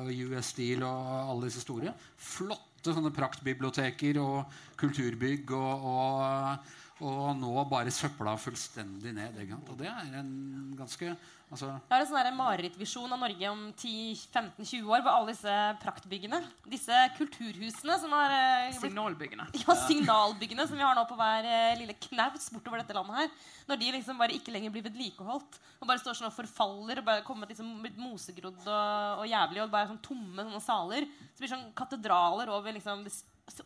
B: US Steel og alle disse store. Flotte sånne praktbiblioteker og kulturbygg og, og, og nå bare søpla fullstendig ned. Ikke sant? Og det er en ganske altså,
F: Det er en sånn marerittvisjon av Norge om 10-15-20 år. Hvor alle disse praktbyggene, disse kulturhusene som har eh, blitt
E: Signalbyggene.
F: ja, signalbyggene som vi har nå på hver eh, lille knaus bortover dette landet her, når de liksom bare ikke lenger blir vedlikeholdt og bare står sånn og forfaller og bare kommer liksom blitt mosegrodd og, og jævlig og bare sånn tomme sånne saler, så blir det sånn katedraler over liksom det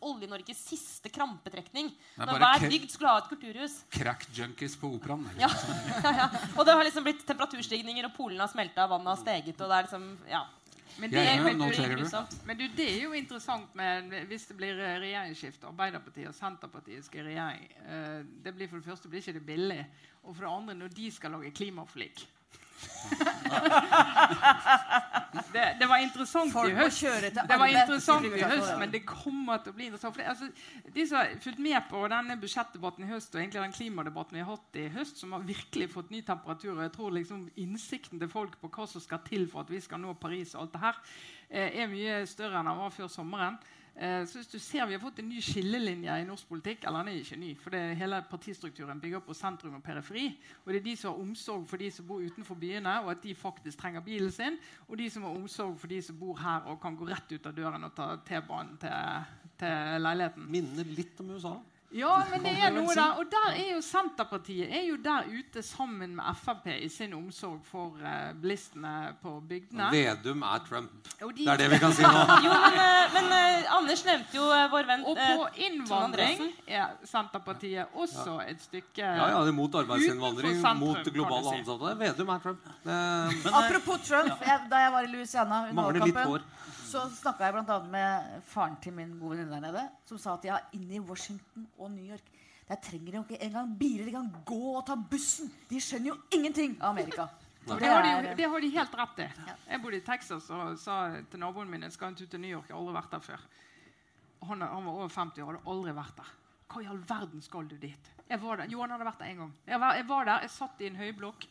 F: Olje-Norges siste krampetrekning. Når hver bygd skulle ha et kulturhus.
B: crack junkies på operaen. ikke
F: Ja. ja, ja. Og det har liksom blitt temperaturstigninger, og polene har smelta, vannet har steget, og det er liksom Ja.
E: Men det,
B: er
E: men, du,
B: du?
E: men du, det er jo interessant med, hvis det blir eh, regjeringsskifte, Arbeiderpartiet og Senterpartiet skal i regjering. Eh, det blir For det første blir ikke det billig. Og for det andre, når de skal lage klimaforlik Det, det var interessant
G: Folk
E: i høst. Det var interessant i høst, men det kommer til å bli interessant. For det, altså, de som har fulgt med på denne budsjettdebatten i høst, og egentlig den klimadebatten vi har hatt i høst, som har virkelig fått ny temperatur, og jeg tror liksom innsikten til folk på hva som skal til for at vi skal nå Paris, og alt det her, eh, er mye større enn den var før sommeren. Eh, Så hvis du ser Vi har fått en ny skillelinje i norsk politikk. eller den er ikke ny, for det Hele partistrukturen bygger på sentrum og periferi. og Det er de som har omsorg for de som bor utenfor byene, og at de faktisk trenger bilen sin. Og de som har omsorg for de som bor her og kan gå rett ut av døren og ta T-banen til, til leiligheten.
C: Minner litt om USA.
E: Ja, men det er noe der. Og der er jo Senterpartiet er jo der ute sammen med Frp i sin omsorg for uh, bilistene på bygdene.
C: Vedum er Trump.
E: De-
C: Det er det vi kan si nå.
F: Jo, men, eh, men uh, Anders nevnte jo uh, vår venn
E: Og på innvandring er Senterpartiet også et stykke
C: Ja, ja, det er Mot arbeidsinnvandring,
E: sentrum,
C: mot
E: globale
C: global
E: du
C: Vedum er Trump. Det,
D: Men,
G: Apropos Trump. Jeg, da jeg var i Louisiana under valgkampen. Så snakka jeg bl.a. med faren til min gode venninne der nede, som sa at ja, inne i Washington og New York der trenger de ikke engang biler. De kan gå og ta bussen. De skjønner jo ingenting av Amerika.
E: Det har, de, det har de helt rett i. Jeg bodde i Texas og sa til naboen min jeg skal en tur til New York. Jeg har aldri vært der før. Han, han var over 50 år og hadde aldri vært der. Hva i all verden skal du dit? Jeg var der. Jo, han hadde vært der en gang. Jeg var, jeg var der, jeg satt i en høyblokk.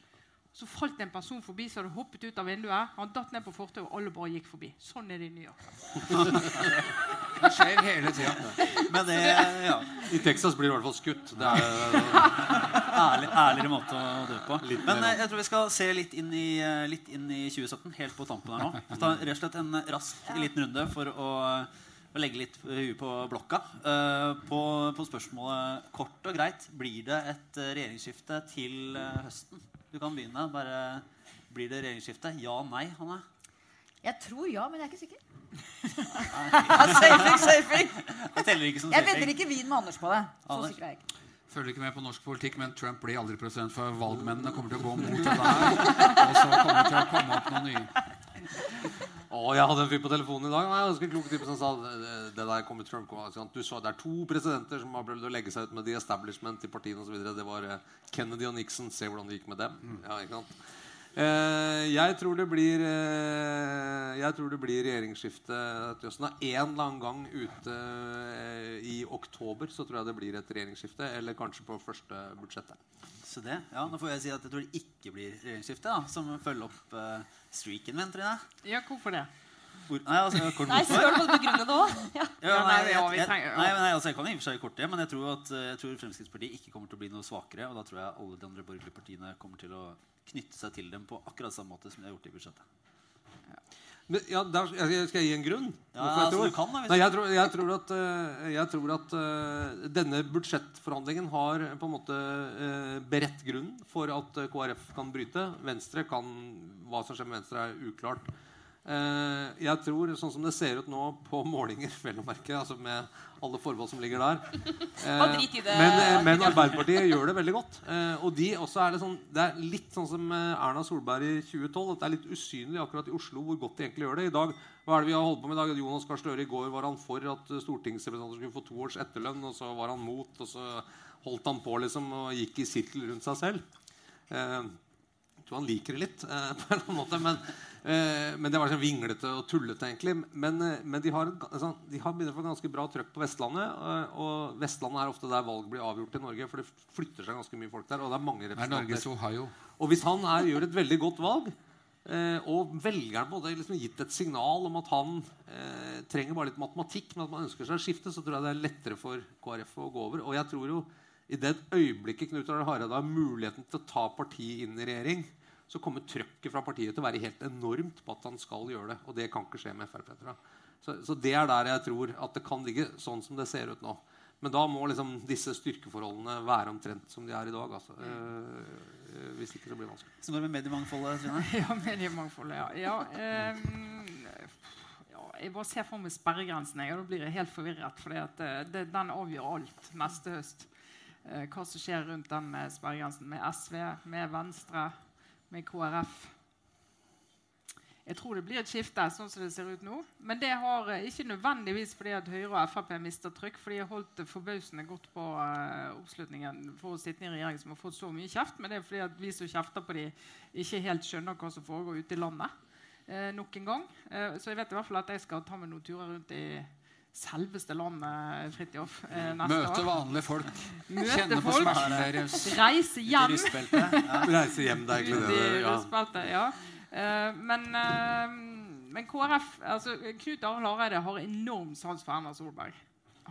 E: Så falt en person forbi som hadde hoppet ut av vinduet. Han datt ned på fortauet, og alle bare gikk forbi. Sånn er det i New York.
B: Det skjer hele tida.
D: men det ja,
C: I Texas blir du i hvert fall skutt. Det er,
D: ærlig, ærligere måte å dø på.
C: Litt
D: Men eh, jeg tror vi skal se litt inn i, eh, litt inn i 2017, helt på tampen her nå. Vi tar rett og slett en rask liten runde for å, å legge litt huet på blokka. Eh, på, på spørsmålet kort og greit blir det et regjeringsskifte til høsten. Du kan begynne. bare Blir det regjeringsskifte? Ja, nei, Hanne?
G: Jeg tror ja, men jeg er ikke sikker. safing, safing.
D: Det teller ikke som
G: Jeg
D: safing.
G: vedder ikke vin med Anders på det. Så
D: Anders?
G: sikker er jeg ikke.
B: Følger ikke med på norsk politikk, men Trump blir aldri president, for valgmennene kommer til å gå mot det der. Og så kommer det til å komme opp noen nye.
C: Å, jeg hadde en fyr på telefonen i dag. Han er en ganske klok type som sa det, der kommer Trump? Du så Det er to presidenter som har prøvd å legge seg ut med the establishment i partiene osv. Det var eh, Kennedy og Nixon. Se hvordan det gikk med dem. Ja, ikke sant? Eh, jeg tror det blir eh, Jeg tror det blir regjeringsskifte til høsten. En eller annen gang ute eh, i oktober så tror jeg det blir et regjeringsskifte. Eller kanskje på første budsjettet.
D: Så det, ja, Nå får jeg si at jeg tror det ikke blir regjeringsskifte, da, som følger opp eh, streaken min. Trine.
E: Ja, hvorfor det?
D: Hvor, nei, altså, kort
F: Nei, søren, må du begrunne det òg? Ja.
D: Ja,
E: Ja,
D: nei,
E: nei,
D: jeg, jeg, nei, nei, altså, jeg kan i og for seg kort det, men jeg tror at jeg tror Fremskrittspartiet ikke kommer til å bli noe svakere. Og da tror jeg alle de andre borgerlige partiene kommer til å knytte seg til dem på akkurat samme måte som de har gjort i budsjettet.
C: Men, ja, der, jeg- skal jeg gi en grunn?
D: Ja,
C: jeg
D: altså,
C: tror?
D: du kan da,
C: Nei, jeg, tror, jeg tror at, eh, jeg tror at uh, denne budsjettforhandlingen har på en måte uh, beredt grunnen for at eh, KrF kan bryte. Venstre kan, Hva som skjer med Venstre, er uklart. Eh, jeg tror, sånn som det ser ut nå på målinger, vel å merke, altså med alle forbehold som ligger der eh, men, eh, men Arbeiderpartiet gjør det veldig godt. Og de også er det, sånn, det er litt sånn som Erna Solberg i 2012. At det er litt usynlig akkurat i Oslo hvor godt de egentlig gjør det. I dag, hva er det vi har holdt på med i dag? Jonas Gahr Støre i går var han for at stortingsrepresentanter skulle få to års etterlønn, og så var han mot, og så holdt han på liksom og gikk i sirkel rundt seg selv. Jeg tror han liker det litt, på en eller annen måte, men, men det var sånn vinglete og tullete, egentlig. Men, eh, men de, har, altså, de har begynt å få ganske bra trøkk på Vestlandet. eh, og Vestlandet er ofte der valg blir avgjort i Norge, for det flytter seg ganske mye folk der. Og det er mange
B: Det er
C: representanter. Og hvis han er, gjør et veldig godt valg, eh, og velgeren på en liksom gitt et signal om at han eh, trenger bare litt matematikk, men at man ønsker seg å skifte, så tror jeg det er lettere for KrF å gå over. Og jeg tror jo i det øyeblikket Knut Arne Hareide har muligheten til å ta partiet inn i regjering, så kommer trøkket fra partiet til å være helt enormt på at han skal gjøre det. Og det kan ikke skje med Frp. Så, så det er der jeg tror at det kan ligge sånn som det ser ut nå. Men da må liksom disse styrkeforholdene være omtrent som de er i dag. Altså. Eh, hvis ikke så blir det vanskelig.
D: Så går det med mediemangfoldet, Trine.
E: Ja, mediemangfoldet, ja. ja um, ja jeg bare ser for meg sperregrensene, og da blir jeg helt forvirret. For det, den avgjør alt neste høst. Eh, hva som skjer rundt den eh, sperregrensen med SV, med Venstre, med KrF. Jeg tror det blir et skifte, sånn som det ser ut nå. Men det har eh, ikke nødvendigvis fordi at Høyre og Frp mister trykk, for de har holdt forbausende godt på uh, oppslutningen for å sitte i regjering som har fått så mye kjeft. Men det er fordi at vi som kjefter på de, ikke helt skjønner hva som foregår ute i landet. Uh, nok en gang. Uh, så jeg vet i hvert fall at jeg skal ta meg noen turer rundt i selveste landet, Fridtjof. Uh,
B: Møte vanlige folk.
E: Møte
B: Kjenne på
E: folk.
B: smerten deres.
E: Reise hjem.
D: Ja.
C: Reise hjem, det er egentlig det. Ja.
E: rustbeltet, ja. Eh, men, eh, men KrF altså, Knut Arild Hareide har enorm sans for Erna Solberg.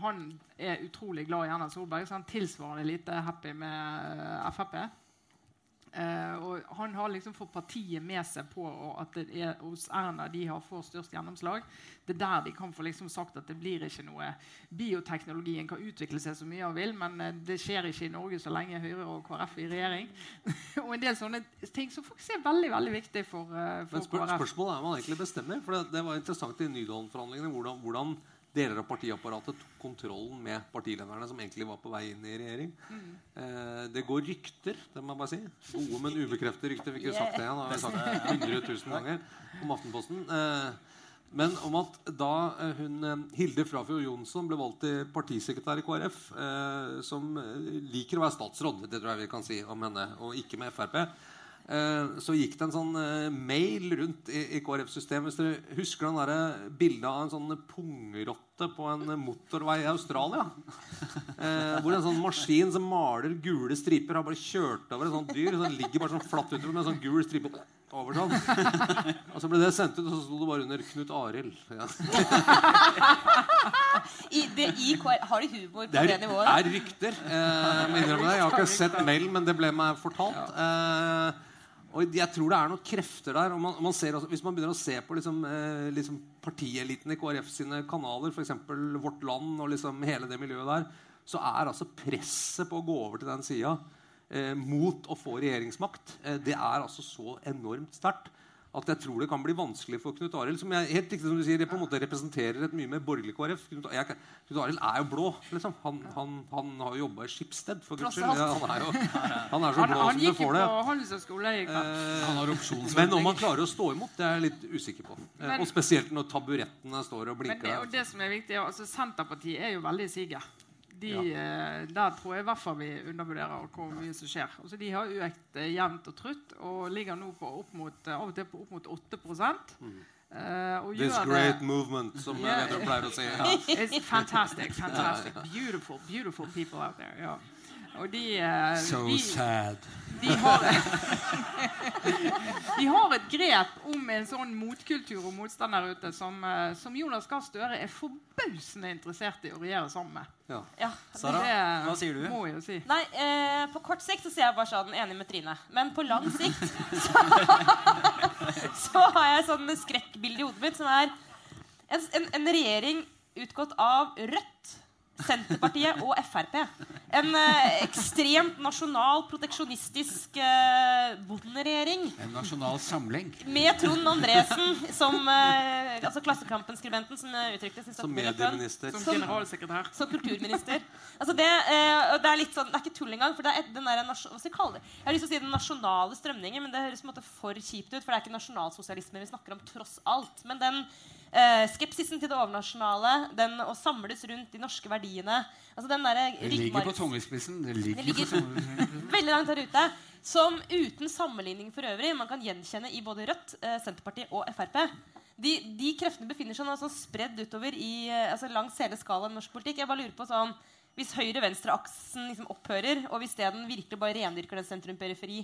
E: Han er utrolig glad i Erna Solberg, så han tilsvarende lite happy med eh, Frp. Eh, og han har liksom fått partiet med seg på at det er hos Erna de har får størst gjennomslag. Det er der de kan få liksom sagt at det blir ikke noe Bioteknologien kan utvikle seg så mye han vil, men eh, det skjer ikke i Norge så lenge Høyre og KrF er i regjering. og en del sånne ting som faktisk er veldig veldig viktig for, eh, for
C: Men spør,
E: KrF.
C: spørsmålet er om han egentlig bestemmer. For det, det var interessant i Nydalen-forhandlingene hvordan, hvordan deler av partiapparatet tok kontrollen med partilederne som egentlig var på vei inn i regjering. Eh, det går rykter, det må jeg bare si. Gode, men ubekreftede rykter. Fikk jo sagt det igjen. Har jeg sagt 100 000 ganger om Aftenposten. Eh, men om at da eh, hun, eh, Hilde Frafjord Jonsson ble valgt til partisekretær i KrF, eh, som eh, liker å være statsråd, det tror jeg vi kan si om henne, og ikke med Frp, så gikk det en sånn eh, mail rundt i, KrF-systemet. Hvis dere husker den der bildet av en sånn pungrotte på en motorvei i Australia? Eh, hvor en sånn maskin som maler gule striper, har bare kjørt over et sånt dyr. Så den ligger bare sånn flatt utover med en sånn gul stripe over sånn. Og så ble det sendt ut, og så sto det bare under Knut Arild. Ja.
F: I, det, i, KR har de humor på
C: Det
F: det,
C: er,
F: Det
C: er rykter. Eh, må innrømme det. Jeg har ikke sett mail, men det ble meg fortalt. Eh, og jeg tror det er noen krefter der. Og man, man ser, også- hvis man begynner å se på liksom, eh, liksom partieliten i KrF sine kanaler, f.eks. Vårt Land og liksom hele det miljøet der, så er altså presset på å gå over til den sida eh, mot å få regjeringsmakt, eh, det er altså så enormt sterkt at jeg tror det kan bli vanskelig for Knut Arild. Som jeg, helt riktig som du sier, jeg på en måte representerer et mye mer borgerlig KrF. Knut, jeg, Knut Arild er jo blå. liksom. Han, han, han har jo jobba i Skipsted, for guds skyld. Ja, han er jo han er så blå
E: han
C: som du får
E: på
C: det.
E: jeg gikk der.
C: Eh,
B: Han har opsjonsordning.
C: men om han klarer å stå imot, det er jeg litt usikker på. Eh,
E: Men-
C: og spesielt når taburettene står og blinker.
E: Men det, og det som er viktig, altså Senterpartiet er jo veldig siger. De, ja. der tror jeg i hvert fall vi undervurderer hvor mye som skjer. Altså, de har økt eh, jevnt og trutt og ligger nå på opp mot, eh, av og til på opp mot 8 eh, og
C: Mm. This
E: gjør
C: great
E: det
C: movement, som yeah. jeg pleier å si. Ja.
E: It's fantastic. fantastic. Beautiful, beautiful people out there. Ja. Og de, eh,
B: So
E: de,
B: sad.
E: de har De har et grep om en sånn motkultur og motstand der ute som, eh, som Jonas Gahr Støre er forbausende interessert i å regjere sammen med.
C: Ja.
F: Ja.
D: Sara,
E: Det
D: hva sier du?
E: Må jeg jo si.
F: Nei, eh, på kort sikt så sier jeg bare sånn enig med Trine. Men på lang sikt så, så har jeg sånn skrekkbilde i hodet mitt som er en, en, en regjering utgått av Rødt, Senterpartiet og Frp. En eh, ekstremt nasjonal, proteksjonistisk eh, bonderegjering.
B: En nasjonal samling.
F: Med Trond Andresen som eh, altså Klassekampen-skribenten som uttrykte sin
C: Som medieminister.
E: Som generalsekretær.
F: Som kulturminister. Altså det, eh, det er litt sånn, det er ikke tull engang. for det er den der, hva skal Jeg kalle det? Jeg har lyst til å si den nasjonale strømningen, men det høres på en måte for kjipt ut. For det er ikke nasjonalsosialisme vi snakker om, tross alt. Men den eh, skepsisen til det overnasjonale, den å samles rundt de norske verdiene altså den der
B: Det ligger på tungespissen. Det
F: Det
B: ligger
F: ligger-
B: tungespissen.
F: veldig langt der ute. Som uten sammenligning for øvrig man kan gjenkjenne i både Rødt, eh, Senterpartiet og Frp. De, de kreftene befinner seg nå sånn spredd utover i, eh, altså langs hele skalaen i norsk politikk. Jeg bare lurer på sånn, Hvis høyre-venstre-aksen liksom opphører, og hvis det den virkelig bare rendyrker den sentrum-periferi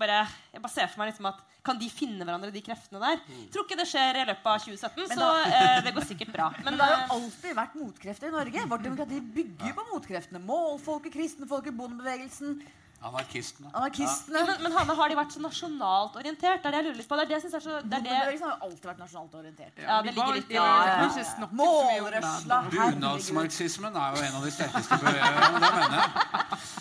F: bare, Jeg bare ser for meg liksom at Kan de finne hverandre, de kreftene der? Mm. tror ikke det skjer i løpet av 2017,
G: da,
F: så eh, det går sikkert bra.
G: Men
F: Men,
G: det har jo alltid vært motkrefter i Norge. Vårt demokrati bygger på motkreftene. Målfolket, kristenfolket, bondebevegelsen,
B: Anarkistene.
G: anarkistene.
F: men, men Hanne, har de vært så nasjonalt orientert? Det er det jeg lurer litt på. Det er det jeg synes er så, det er det,
G: Bondebevegelsen har jo alltid vært nasjonalt orientert.
F: Ja, det ligger litt i-
G: Ja, ja, ja. Målrørsla.
B: Bunadsmarxismen er jo en av de sterkeste bevegelsene. Det mener jeg.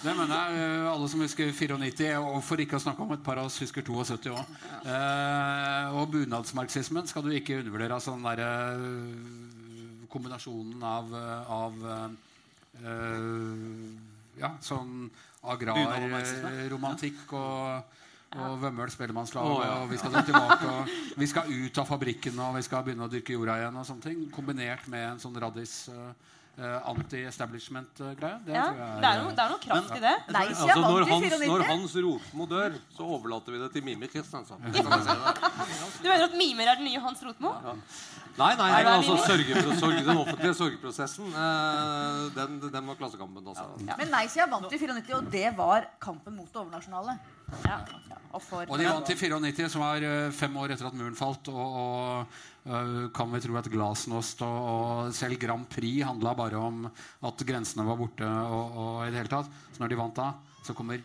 B: Det mener jeg. eh, Alle som husker 94, og for ikke å snakke om et par av oss husker 72 òg. Eh, og bunadsmarxismen skal du ikke undervurdere. Altså den derre eh, kombinasjonen av, eh, av uh, ja, sånn. Agrarromantikk og, Og Vømmøl spellemannslag.
C: Oh, ja.
B: Og vi skal dra tilbake. Og vi skal ut av fabrikken og vi skal begynne å dyrke jorda igjen. og sånne ting Kombinert med en sånn raddis uh, anti-establishment-greie. Det
F: Ja, det er noe, det er noe kraft i det.
G: Nei,
C: Altså, når, Hans, når Hans Rotmo dør, så overlater vi det til Mimi Kristiansand. Det.
F: Du mener at mimer er den nye Hans Rotmo?
C: Nei, nei,
F: nei det
C: altså, sørge, sørge, den offentlige sørgeprosessen, eh, den, den var Klassekampen. Altså.
G: Men nei-sida vant i 94, og det var kampen mot det overnasjonale.
F: Ja.
G: Og for
B: Og de vant i 94, som var eh, fem år etter at muren falt. Og, og eh, kan vi tro at glasnost og, og selv Grand Prix handla bare om at grensene var borte. Og, og i det hele tatt. Så når de vant da, så kommer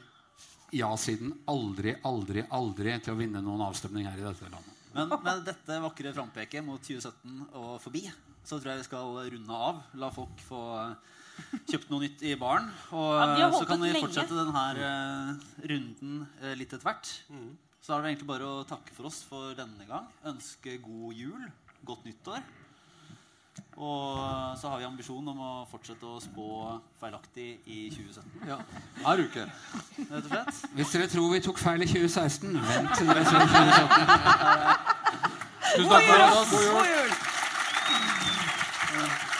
B: ja-siden aldri, aldri, aldri til å vinne noen avstemning her i dette landet.
D: Men med dette vakre frampeket mot 2017 og forbi, så tror jeg vi skal runde av. La folk få eh, kjøpt noe nytt i baren. Og
F: Ja,
D: eh, så kan vi fortsette denne runden eh, litt etter hvert. Så er det egentlig bare å takke for oss for denne gang. Ønske god jul, godt nyttår. Og så har vi ambisjon om å fortsette å spå feilaktig i 2017.
C: Ja. Hver uke.
D: Rett og slett.
B: Hvis dere tror vi tok feil i 2016, vent til dere ser 2017.
C: Tusen takk for oss. God jul.
G: God jul!